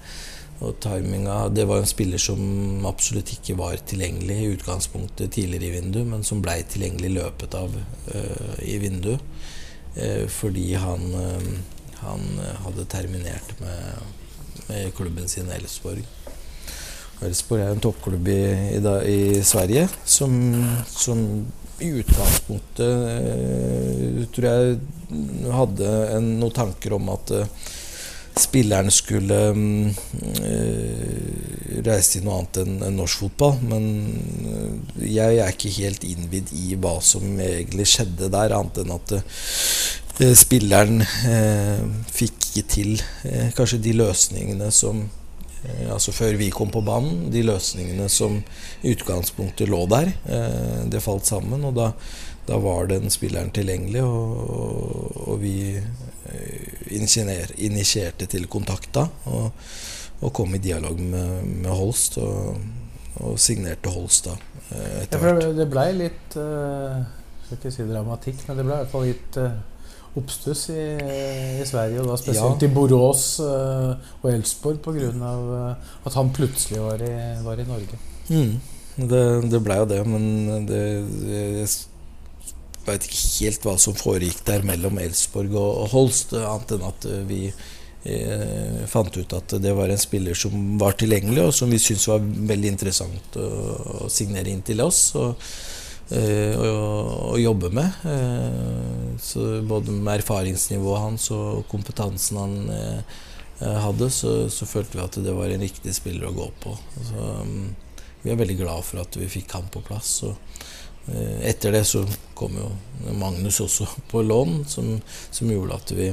og timinga Det var en spiller som absolutt ikke var tilgjengelig i utgangspunktet tidligere i vinduet, men som blei tilgjengelig løpet av i vinduet. Uh, fordi han, han hadde terminert med, med klubben sin Elfsborg. Elfsborg er en toppklubb i, i, i Sverige som, som, i utgangspunktet tror jeg hadde en, noen tanker om at spilleren skulle um, reise til noe annet enn en norsk fotball. Men eh, jeg er ikke helt innvidd i hva som egentlig skjedde der, annet enn at uh, spilleren uh, fikk ikke til kanskje de løsningene som Altså før vi kom på banen, de løsningene som i utgangspunktet lå der. det falt sammen, og da, da var den spilleren tilgjengelig, og, og, vi initierte til kontakta og, og, kom i dialog med, med Holst og, og, signerte Holst da etter hvert. Ja, det blei litt jeg Skal ikke si dramatikk, men det ble i hvert fall litt oppstuss i, i, Sverige, og da spesielt ja. i Borås uh, og Elsborg pga. Uh, at han plutselig var i, var i Norge. Mm. Det, det blei jo det, men det, jeg veit ikke helt hva som foregikk der mellom Elsborg og Holst, annet enn at eh, vi eh, fant ut at det var en spiller som var tilgjengelig, og som vi syntes var veldig interessant å, å signere inn til oss. Og, eh, å, jobbe med. Eh, så både med erfaringsnivået hans og kompetansen han eh, hadde, så, så, følte vi at det var en riktig spiller å gå på. Så, um, vi er veldig glad for at vi fikk han på plass. Og, etter det så kom jo Magnus også på lån, som, som gjorde at vi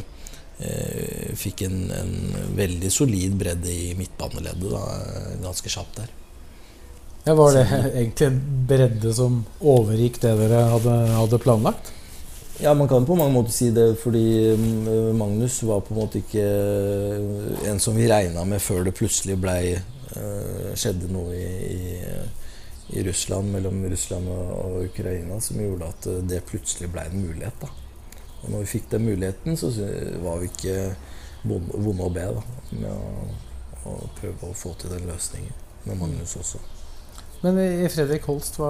fikk en, en, veldig solid bredde i midtbaneleddet da, ganske kjapt der. Ja, Var det egentlig en bredde som overgikk det dere hadde, hadde, planlagt? Ja, man kan på mange måter si det, fordi mm, Magnus var på en måte ikke en som vi regna med før det plutselig blei eh, skjedde noe i, i i Russland, mellom Russland og, Ukraina som gjorde at eh, det plutselig ble en mulighet. Da. Og når vi fikk den muligheten, så var vi ikke vonde å be da, med å, å, prøve å få til den løsningen. Med Magnus også. Men i Fredrik Holst, hva,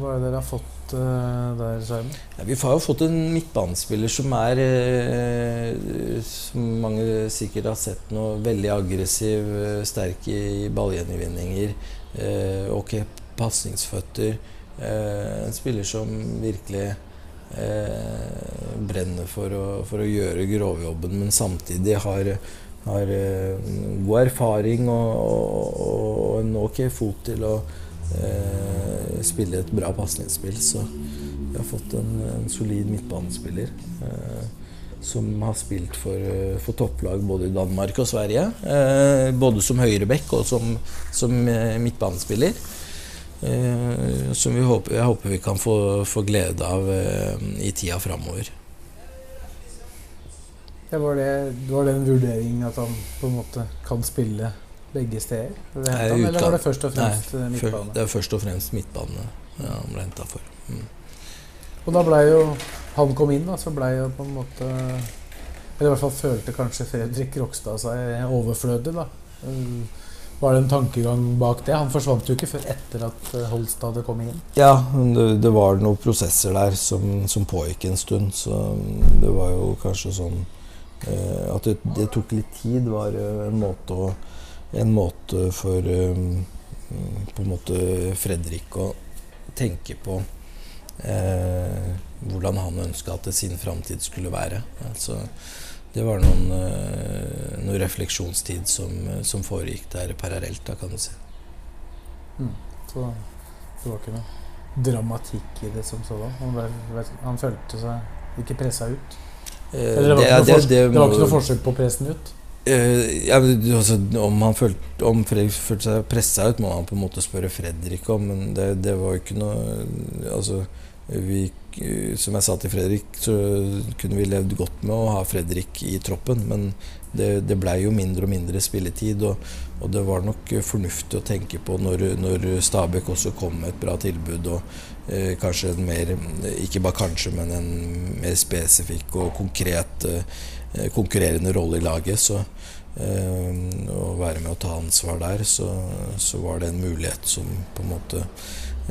hva er det dere har fått uh, der, Skjermen? Ja, vi har jo fått en midtbanespiller som er, uh, som mange sikkert har sett nå, veldig aggressiv, uh, sterk i ballgjenvinninger. ok pasningsføtter. En spiller som virkelig brenner for å, for å, gjøre grovjobben, men samtidig har, har god erfaring og, og, og, en ok fot til å eh, spille et bra pasningsspill. Så vi har fått en, en solid midtbanespiller. Eh, som har spilt for, for, topplag både i Danmark og Sverige. Eh, både som høyreback og som, som midtbanespiller. Eh, som håper, jeg håper vi kan få, få glede av eh, i tida framover. Ja, var, det, var det en vurdering at han på en måte kan spille begge steder? Nei, eller var det først og fremst nei, midtbane? Det er først og fremst midtbane ja, han ble henta for. Mm. Og da blei jo han kom inn, da, så blei jo på en måte Eller i hvert fall følte kanskje Fredrik Rokstad seg overflødig, da. Var det en tankegang bak det? Han forsvant jo ikke før etter at Holstad hadde kommet inn. Ja, det, det var noen prosesser der som, som, pågikk en stund. Så det var jo kanskje sånn eh, At det, det, tok litt tid, var en måte, å, en måte for um, på en måte Fredrik å tenke på eh, hvordan han ønska at sin framtid skulle være. Altså, det var noen, uh, noe refleksjonstid som, som, foregikk der parallelt, da, kan du si. Mm. Så det var ikke noe dramatikk i det som sådan? Han, han følte seg ikke pressa ut? Eh, Eller det var, det, det, det, det var ikke noe forsøk på pressen ut? Eh, ja, altså, om han følte, om Fredrik følte seg pressa ut, må han på en måte spørre Fredrik om. Men det, det var jo ikke noe Altså, vi, som jeg sa til Fredrik, så kunne vi levd godt med å ha Fredrik i troppen. Men det, det blei jo mindre og mindre spilletid, og, og, det var nok fornuftig å tenke på når, når Stabæk også kom med et bra tilbud. og eh, kanskje en mer Ikke bare kanskje, men en mer spesifikk og konkret eh, konkurrerende rolle i laget. Så Eh, å være med å ta ansvar der, så, så, var det en mulighet som på en måte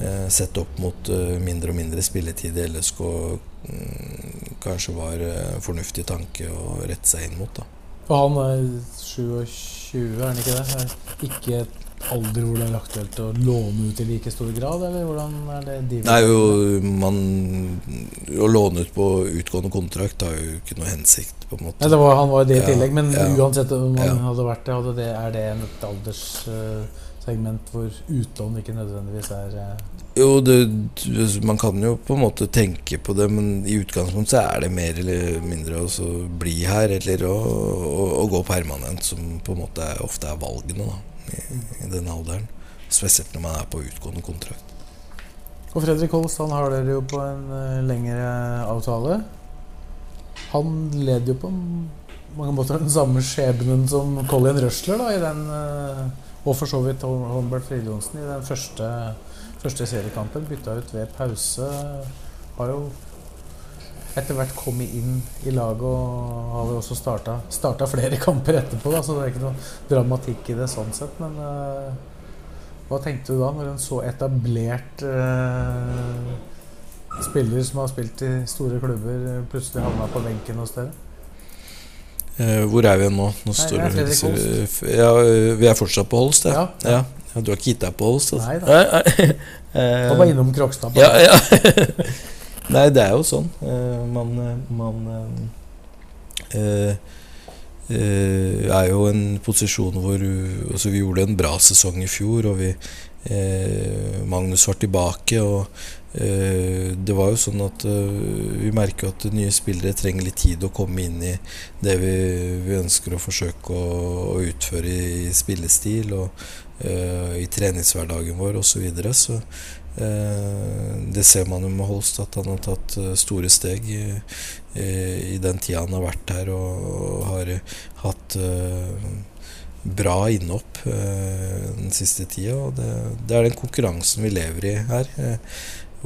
eh, sett opp mot eh, mindre og mindre spilletid i LSK mm, kanskje var fornuftig tanke å rette seg inn mot. da. For han er 27, er han ikke det? Er ikke et alder hvor det er aktuelt å låne ut i like stor grad, eller hvordan er det de Nei, jo, man, Å låne ut på utgående kontrakt har jo ikke noe hensikt, på en måte. Nei, var, Han var det i tillegg, men ja, uansett om han ja. hadde vært det, det, er det et alderssegment hvor utlån ikke nødvendigvis er uh... jo, det, man kan jo på en måte tenke på det, men i utgangspunktet så er det mer eller mindre å bli her eller å, å, å gå permanent, som på en måte er, ofte er valgene. da i, i den alderen. Spesielt når man er på utgående kontrakt. Og Fredrik Holst han har dere jo på en uh, lengre avtale. Han led jo på mange måter den samme skjebnen som Colin Røsler da, i den, uh, og for så vidt Holmbert Fridjonsen i den første, første seriekampen. Bytta ut ved pause. Har jo etter hvert kommet inn i laget og har vel også starta flere kamper etterpå. Da, så det er ikke noe dramatikk i det sånn sett. Men uh, hva tenkte du da, når en så etablert uh, spiller som har spilt i store klubber, plutselig havna på benken hos dere? Uh, hvor er vi nå? nå Nei, Holst. Ja, vi er fortsatt på Holst, ja. ja. ja. Du har ikke gitt deg på Holst? Altså. Nei da. Var bare innom Krokstad. Ja, ja. Nei, det er jo sånn. Uh, man, man er jo en posisjon hvor altså Vi gjorde en bra sesong i fjor, og vi Magnus var tilbake. Og det var jo sånn at vi merker at nye spillere trenger litt tid å komme inn i det vi, vi ønsker å forsøke å, å utføre i spillestil og i treningshverdagen vår osv. Så, videre. så uh, det ser man jo med Holst, at han har tatt eh, store steg i, i den tida han har vært her, og har hatt uh, bra innhopp den siste tida. Og det, det er den konkurransen vi lever i her.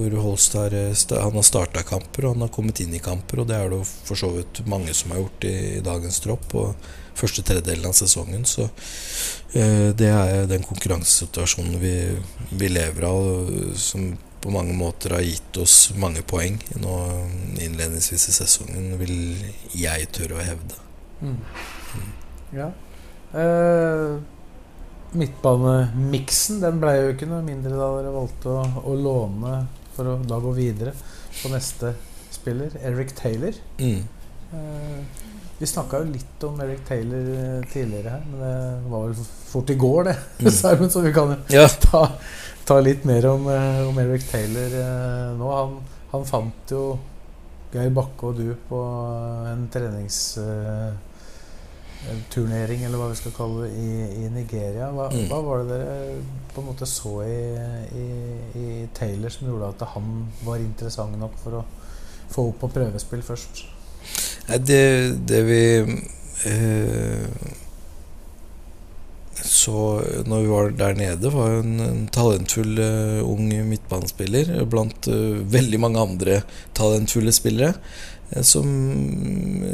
Hvor Holst har, han har starta kamper, og han har kommet inn i kamper. Og det er det for så vidt mange som har gjort i, i dagens tropp. Og første tredjedelen av sesongen. Så eh, det er den konkurransesituasjonen vi, vi, lever av, som på mange måter har gitt oss mange poeng nå innledningsvis i sesongen, vil jeg tørre å hevde. Mm. Mm. Ja. Eh, Midtbanemiksen den ble jo ikke noe mindre da dere valgte å, å låne for å da gå videre på neste spiller, Eric Taylor. Mm. Eh, vi snakka jo litt om Eric Taylor eh, tidligere her, men det var vel fort i går, det. Mm. Så vi kan jo ja. ta, ta, litt mer om, eh, om Eric Taylor eh, nå. Han, han, fant jo Geir Bakke og du på en treningsturnering, eller hva vi skal kalle det, i, i Nigeria. Hva, mm. hva, var det dere på en måte så i, i, i Taylor som gjorde at han var interessant nok for å få opp på prøvespill først? Det, det vi eh, så når vi var der nede, var en, en talentfull uh, ung midtbanespiller blant uh, veldig mange andre talentfulle spillere. Uh, som,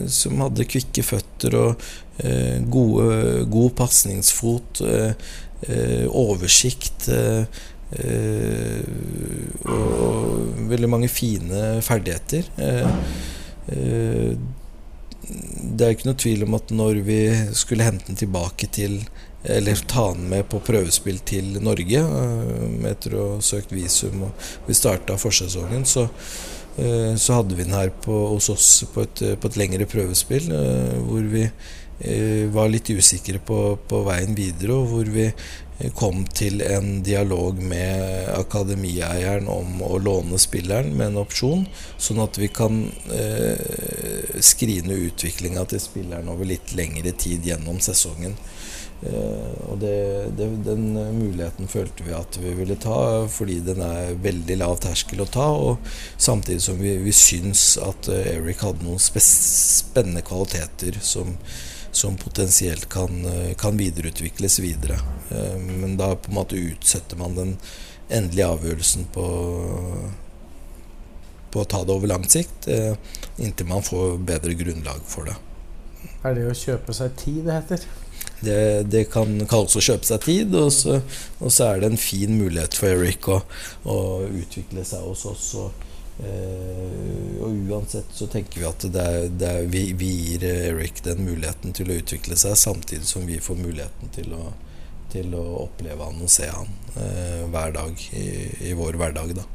som, hadde kvikke føtter og gode, god pasningsfot, oversikt. Og, og, veldig mange fine ferdigheter. Eh, det er ikke noe tvil om at når vi skulle hente den tilbake til Eller ta den med på prøvespill til Norge eh, etter å ha søkt visum, og vi starta forsesongen, så, eh, så hadde vi den her på, hos oss på et, på et lengre prøvespill, hvor vi var litt usikre på, på veien videre, og hvor vi kom til en dialog med akademieieren om å låne spilleren med en opsjon, sånn at vi kan eh, skrine utviklinga til spilleren over litt lengre tid gjennom sesongen. Eh, og det, det, den muligheten følte vi at vi ville ta, fordi den er veldig lav terskel å ta. Og samtidig som vi, vi syns at eh, Eric hadde noen spennende kvaliteter som, som potensielt kan, eh, kan, videreutvikles videre. Men da på en måte utsetter man den endelige avgjørelsen på, på å ta det over lang sikt, inntil man får bedre grunnlag for det. Er det å kjøpe seg tid det heter? Det, det, kan kalles å kjøpe seg tid, og så, og så, er det en fin mulighet for Eric å, å utvikle seg hos oss. Og, eh, og, uansett så tenker vi at det er, det er, vi, vi, gir Eric den muligheten til å utvikle seg, samtidig som vi får muligheten til å, til å oppleve han og se han eh, hver dag i, i, vår hverdag. Da.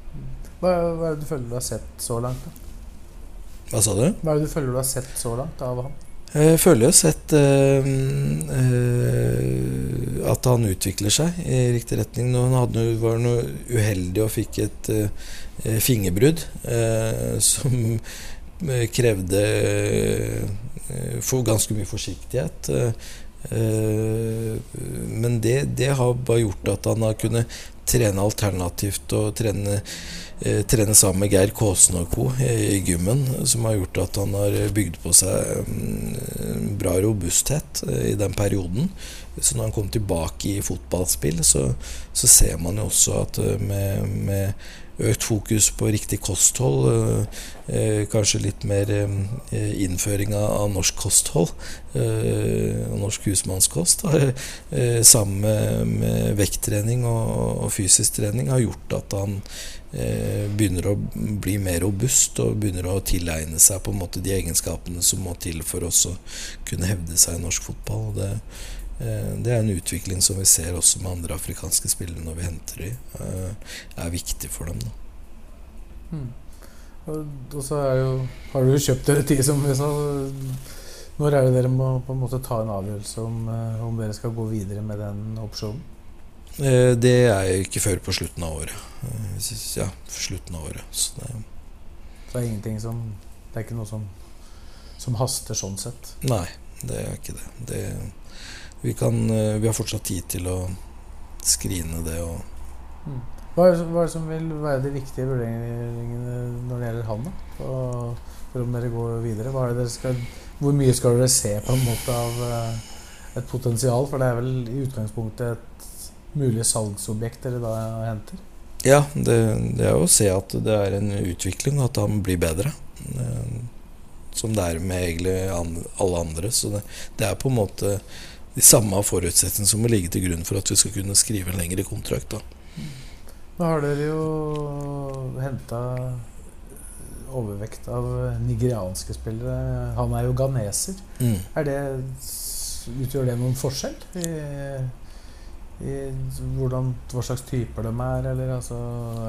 Hva, hva er det du føler du har sett så langt? da? Hva sa du? Hva er det du føler du har sett så langt av han? Jeg føler jo sett øh, øh, at han utvikler seg i riktig retning. Nå hadde, var noe uheldig og fikk et øh, fingerbrudd som krevde ganske mye forsiktighet. men det, det, har bare gjort at han har kunnet trene alternativt og trene Eh, trene sammen med Geir Kåsen og co. i gymmen, som har gjort at han har bygd på seg bra robusthet eh, i den perioden. Så når han kom tilbake i fotballspill, så, så ser man jo også at eh, med, med økt fokus på riktig kosthold, eh, kanskje litt mer eh, innføring av norsk kosthold, eh, norsk husmannskost, sammen med, vekttrening og, og, fysisk trening, har gjort at han Eh, begynner å bli mer robust og begynner å tilegne seg på en måte de egenskapene som må til for oss å kunne hevde seg i norsk fotball. Det, eh, det er en utvikling som vi ser også med andre afrikanske spillere når vi henter dem. Eh, er viktig for dem. Da. Mm. Og, så er jo, har du jo kjøpt dere tid, som vi sa. Når er det dere må på en måte ta en avgjørelse om, om dere skal gå videre med den opsjonen? Eh, det er ikke før på slutten av året. Eh, ja, slutten av året. Så det, så det er ingenting som Det er ikke noe som, som haster sånn sett? Nei, det er ikke det. det vi, kan, eh, vi har fortsatt tid til å skrine det og mm. hva, er, er det som vil være de viktige vurderingene når det gjelder han? da? For, for om dere går videre? Skal, hvor mye skal dere se på en måte av et potensial? For det er vel i utgangspunktet et mulig salgsobjekt dere da henter? Ja, det, det, er å se at det er en utvikling, og at han blir bedre. Eh, som det er med egentlig alle andre. Så det, det er på en måte de samme forutsetningene som må ligge til grunn for at vi skal kunne skrive en lengre kontrakt. Da. Nå har dere jo henta overvekt av nigerianske spillere. Han er jo ganeser. Mm. Er det, utgjør det noen forskjell? I hvordan, hva slags typer de er? Eller, altså,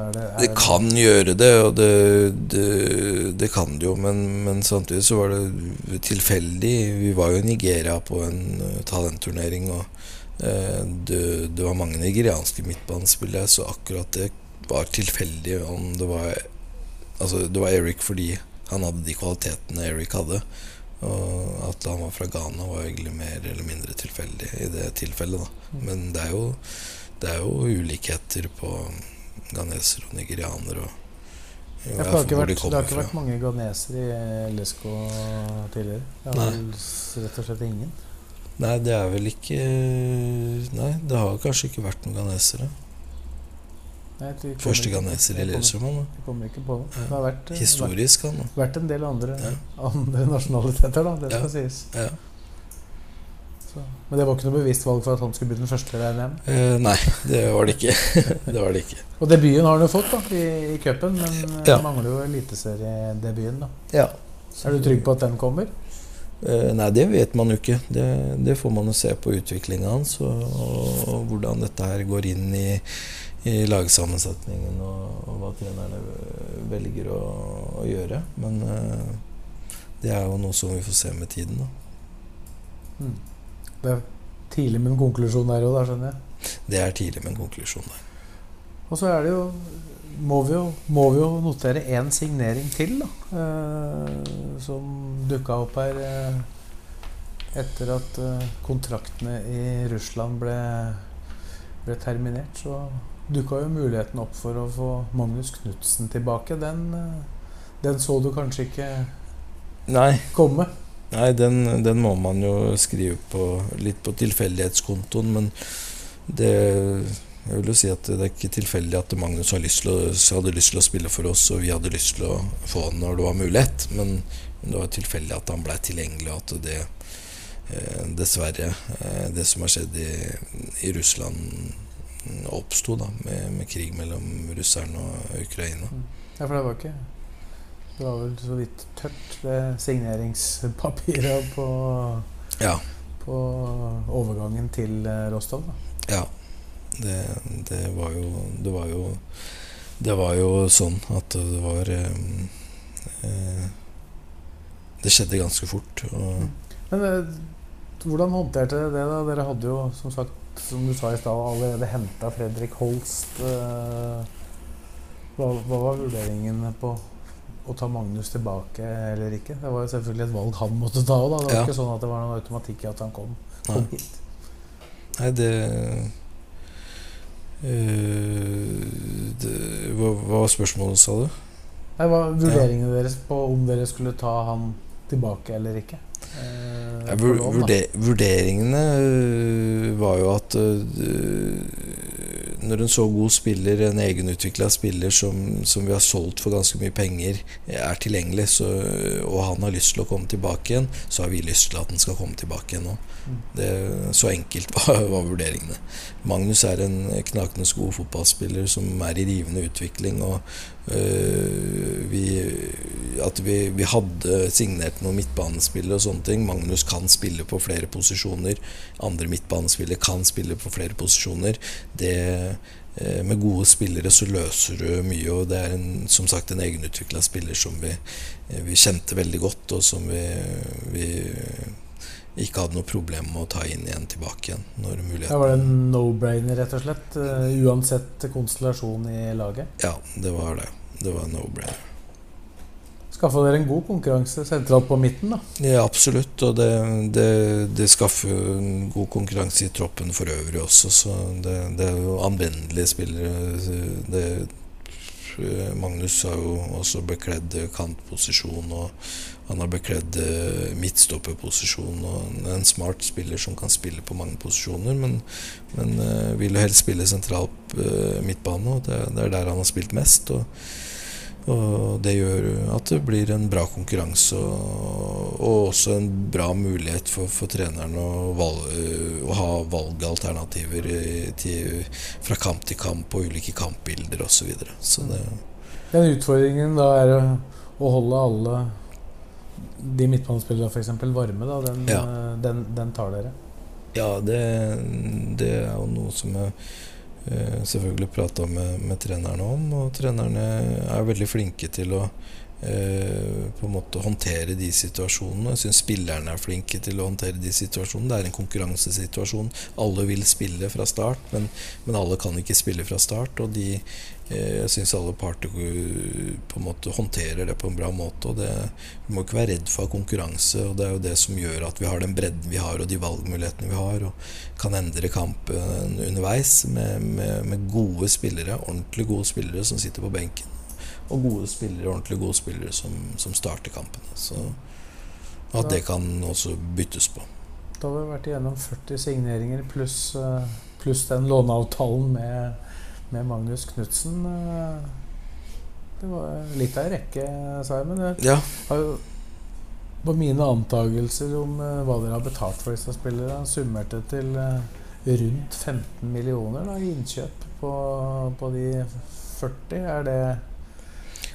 er det, er det kan det... gjøre det, og det, det, det kan det jo. Men, men, samtidig så var det tilfeldig. Vi var jo i Nigeria på en uh, talentturnering, og uh, det, var mange nigerianske midtbanespillere, så akkurat det var tilfeldig om det var Altså, det var Eric fordi han hadde de kvalitetene Eric hadde. Og at han var fra Ghana, var egentlig mer eller mindre tilfeldig i det tilfellet. Da. Mm. Men det er, jo, det er jo ulikheter på ghanesere og nigerianere. Og, ja, det, har ikke vært, de det har ikke vært mange ghanesere i LSK tidligere? Det er vel rett og slett ingen? Nei, det er vel ikke Nei, det har kanskje ikke vært noen ghanesere. Første ganeser i Lillestrøm. Det har vært, eh, Historisk, han. Vært, vært en del andre, ja. andre nasjonaliteter, da. Det skal sies. Ja. Så, men det var ikke noe bevisst valg for at han skulle bli den første? RNM? Eh, nei, det var det ikke. det var det ikke. Og debuten har han jo fått da, i, i cupen, men eh, ja. mangler jo eliteseriedebuten. Ja. Er du trygg på at den kommer? Eh, nei, det vet man jo ikke. Det, det får man jo se på utviklinga hans, og, og, hvordan dette her går inn i i lagsammensetningen og, og, hva trenerne velger å, å gjøre. Men uh, det er jo noe som vi får se med tiden, da. Mm. Det er tidlig med en konklusjon der òg, skjønner jeg? Det er tidlig med en konklusjon der. Og så er det jo må vi jo, må vi jo notere én signering til, da. Uh, som dukka opp her eh, etter at kontraktene i Russland ble, ble terminert, så dukka jo muligheten opp for å få Magnus Knutsen tilbake. Den, eh, den så du kanskje ikke Nei, komme? nei den, den må man jo skrive på litt på tilfeldighetskontoen, men det jeg vil jo si at Det er ikke tilfeldig at Magnus hadde lyst å, hadde lyst til å spille for oss, og vi hadde lyst til å få han når det var mulighet. Men, men det var tilfeldig at han blei tilgjengelig, og at det eh, dessverre eh, Det som har skjedd i, i Russland, oppsto med, med, krig mellom russerne og Ukraina. Ja, for det var ikke Det var vel så vidt tørt, det signeringspapiret på, ja. på overgangen til eh, Rostov. da. Ja. Det, det, var jo Det var jo Det var jo sånn at det var eh, eh Det skjedde ganske fort. Og Men eh, hvordan håndterte dere det? da? Dere hadde jo, som sagt, som du sa i stad, allerede henta Fredrik Holst. Eh, hva, hva, var vurderingen på å ta Magnus tilbake eller ikke? Det var jo selvfølgelig et valg han måtte ta òg. Det var ja. ikke sånn at det var noen automatikk i at han kom, kom hit. Nei, det øh, det, hva, hva, var spørsmålet, sa du? Det var vurderingene ja. deres på om dere skulle ta han tilbake eller ikke. Ja, vurder, vurderingene uh, var jo at når en så god spiller, en egenutvikla spiller som, som, vi har solgt for ganske mye penger, er tilgjengelig, så, og han har lyst til å komme tilbake igjen, så har vi lyst til at han skal komme tilbake igjen nå. Mm. Det, så enkelt var, var, vurderingene. Magnus er en knakende god fotballspiller som er i rivende utvikling. Og øh, vi, at vi, vi, hadde signert noen midtbanespillere og sånne ting. Magnus kan spille på flere posisjoner. Andre midtbanespillere kan spille på flere posisjoner. Det øh, med gode spillere så løser du mye, og det er en, som sagt en egenutvikla spiller som vi, vi, kjente veldig godt, og som vi, vi ikke hadde noe problem med å ta inn igjen tilbake igjen. når muligheten... Da var det en no-brainer, rett og slett? Uh, uansett konstellasjon i laget? Ja, det var det. Det var en no-brainer. Skaffa dere en god konkurranse sentralt på midten, da? Ja, absolutt. Og det, det, det skaffer en god konkurranse i troppen for øvrig også, så det, det er jo anvendelige spillere. Det Magnus har jo også bekledd kantposisjon, og han har bekledd eh, midtstopperposisjon. Og en smart spiller som kan spille på mange posisjoner, men, men uh, vil jo helst spille sentral midtbane, og det, det, er der han har spilt mest. Og, og, det gjør at det blir en bra konkurranse, og, og også en bra mulighet for, for treneren å, valg, å, ha valgalternativer til, fra kamp til kamp og ulike kampbilder osv. Så, videre. så det Den utfordringen da er å holde alle de midtbanespillerne f.eks. varme, da, den, ja. Eh, den, den, tar dere? Ja, det, det, er jo noe som eh, selvfølgelig prata med, med trenerne om. Og trenerne er veldig flinke til å eh, på en måte håndtere de situasjonene. Jeg syns spillerne er flinke til å håndtere de situasjonene. Det er en konkurransesituasjon. Alle vil spille fra start, men, men alle kan ikke spille fra start. Og de, Eh, jeg syns alle parter på en måte håndterer det på en bra måte. og det, Vi må ikke være redd for konkurranse. og Det er jo det som gjør at vi har den bredden vi har og de valgmulighetene vi har. Og kan endre kampen underveis med, med, med gode spillere, ordentlig gode spillere som sitter på benken. Og gode spillere, ordentlig gode spillere som, som starter kampene. Så at det kan også byttes på. Da har vi vært igjennom 40 signeringer pluss, eh, pluss den låneavtalen med med Magnus Knutsen. Eh, det var litt av en rekke, sa jeg. Men ja. på mine antakelser om eh, hva dere har betalt for disse spillerne, summerte til eh, rundt 15 millioner da, i innkjøp på, på de 40. Er det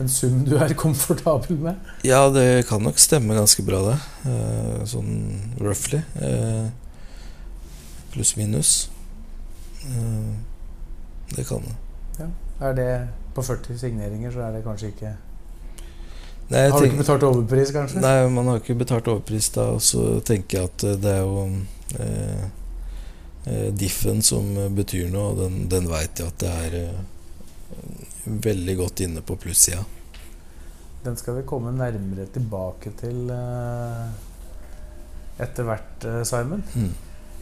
en sum du er komfortabel med? Ja, det kan nok stemme ganske bra, det. sånn roughly. pluss minus. Det kan det. Ja. Er det på 40 signeringer, så er det kanskje ikke Nei, Har du ikke betalt overpris, kanskje? Nei, man har ikke betalt overpris da. Og så tenker jeg at eh, det er jo eh, eh, Diffen som betyr noe, og den, den veit jeg at det er eh, veldig godt inne på plussida. Den skal vi komme nærmere tilbake til eh, etter hvert, eh, Simon. Mm.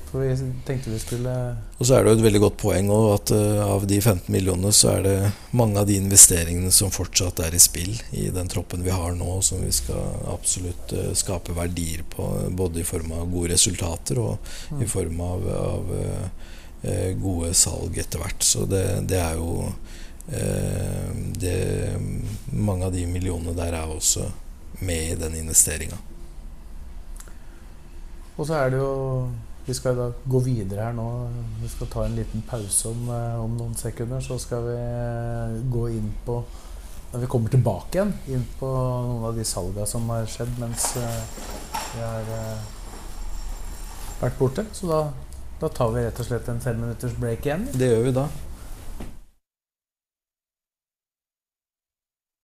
For vi tenkte vi skulle Og så er det jo et veldig godt poeng også, at uh, av de 15 millionene så er det mange av de investeringene som fortsatt er i spill i den troppen vi har nå, som vi skal absolutt uh, skape verdier på, både i form av gode resultater og Mm. i form av, av uh, gode salg etter hvert. Så det, det er jo det, Mange av de millionene der er også med i den investeringa. Og så er det jo Vi skal da gå videre her nå. Vi skal ta en liten pause om, eh, om noen sekunder. Så skal vi eh, gå inn på Når vi kommer tilbake igjen, inn på noen av de salga som har skjedd mens eh, vi har vært borte. Så da, da tar vi rett og slett en fem minutters break igjen. Det gjør vi da.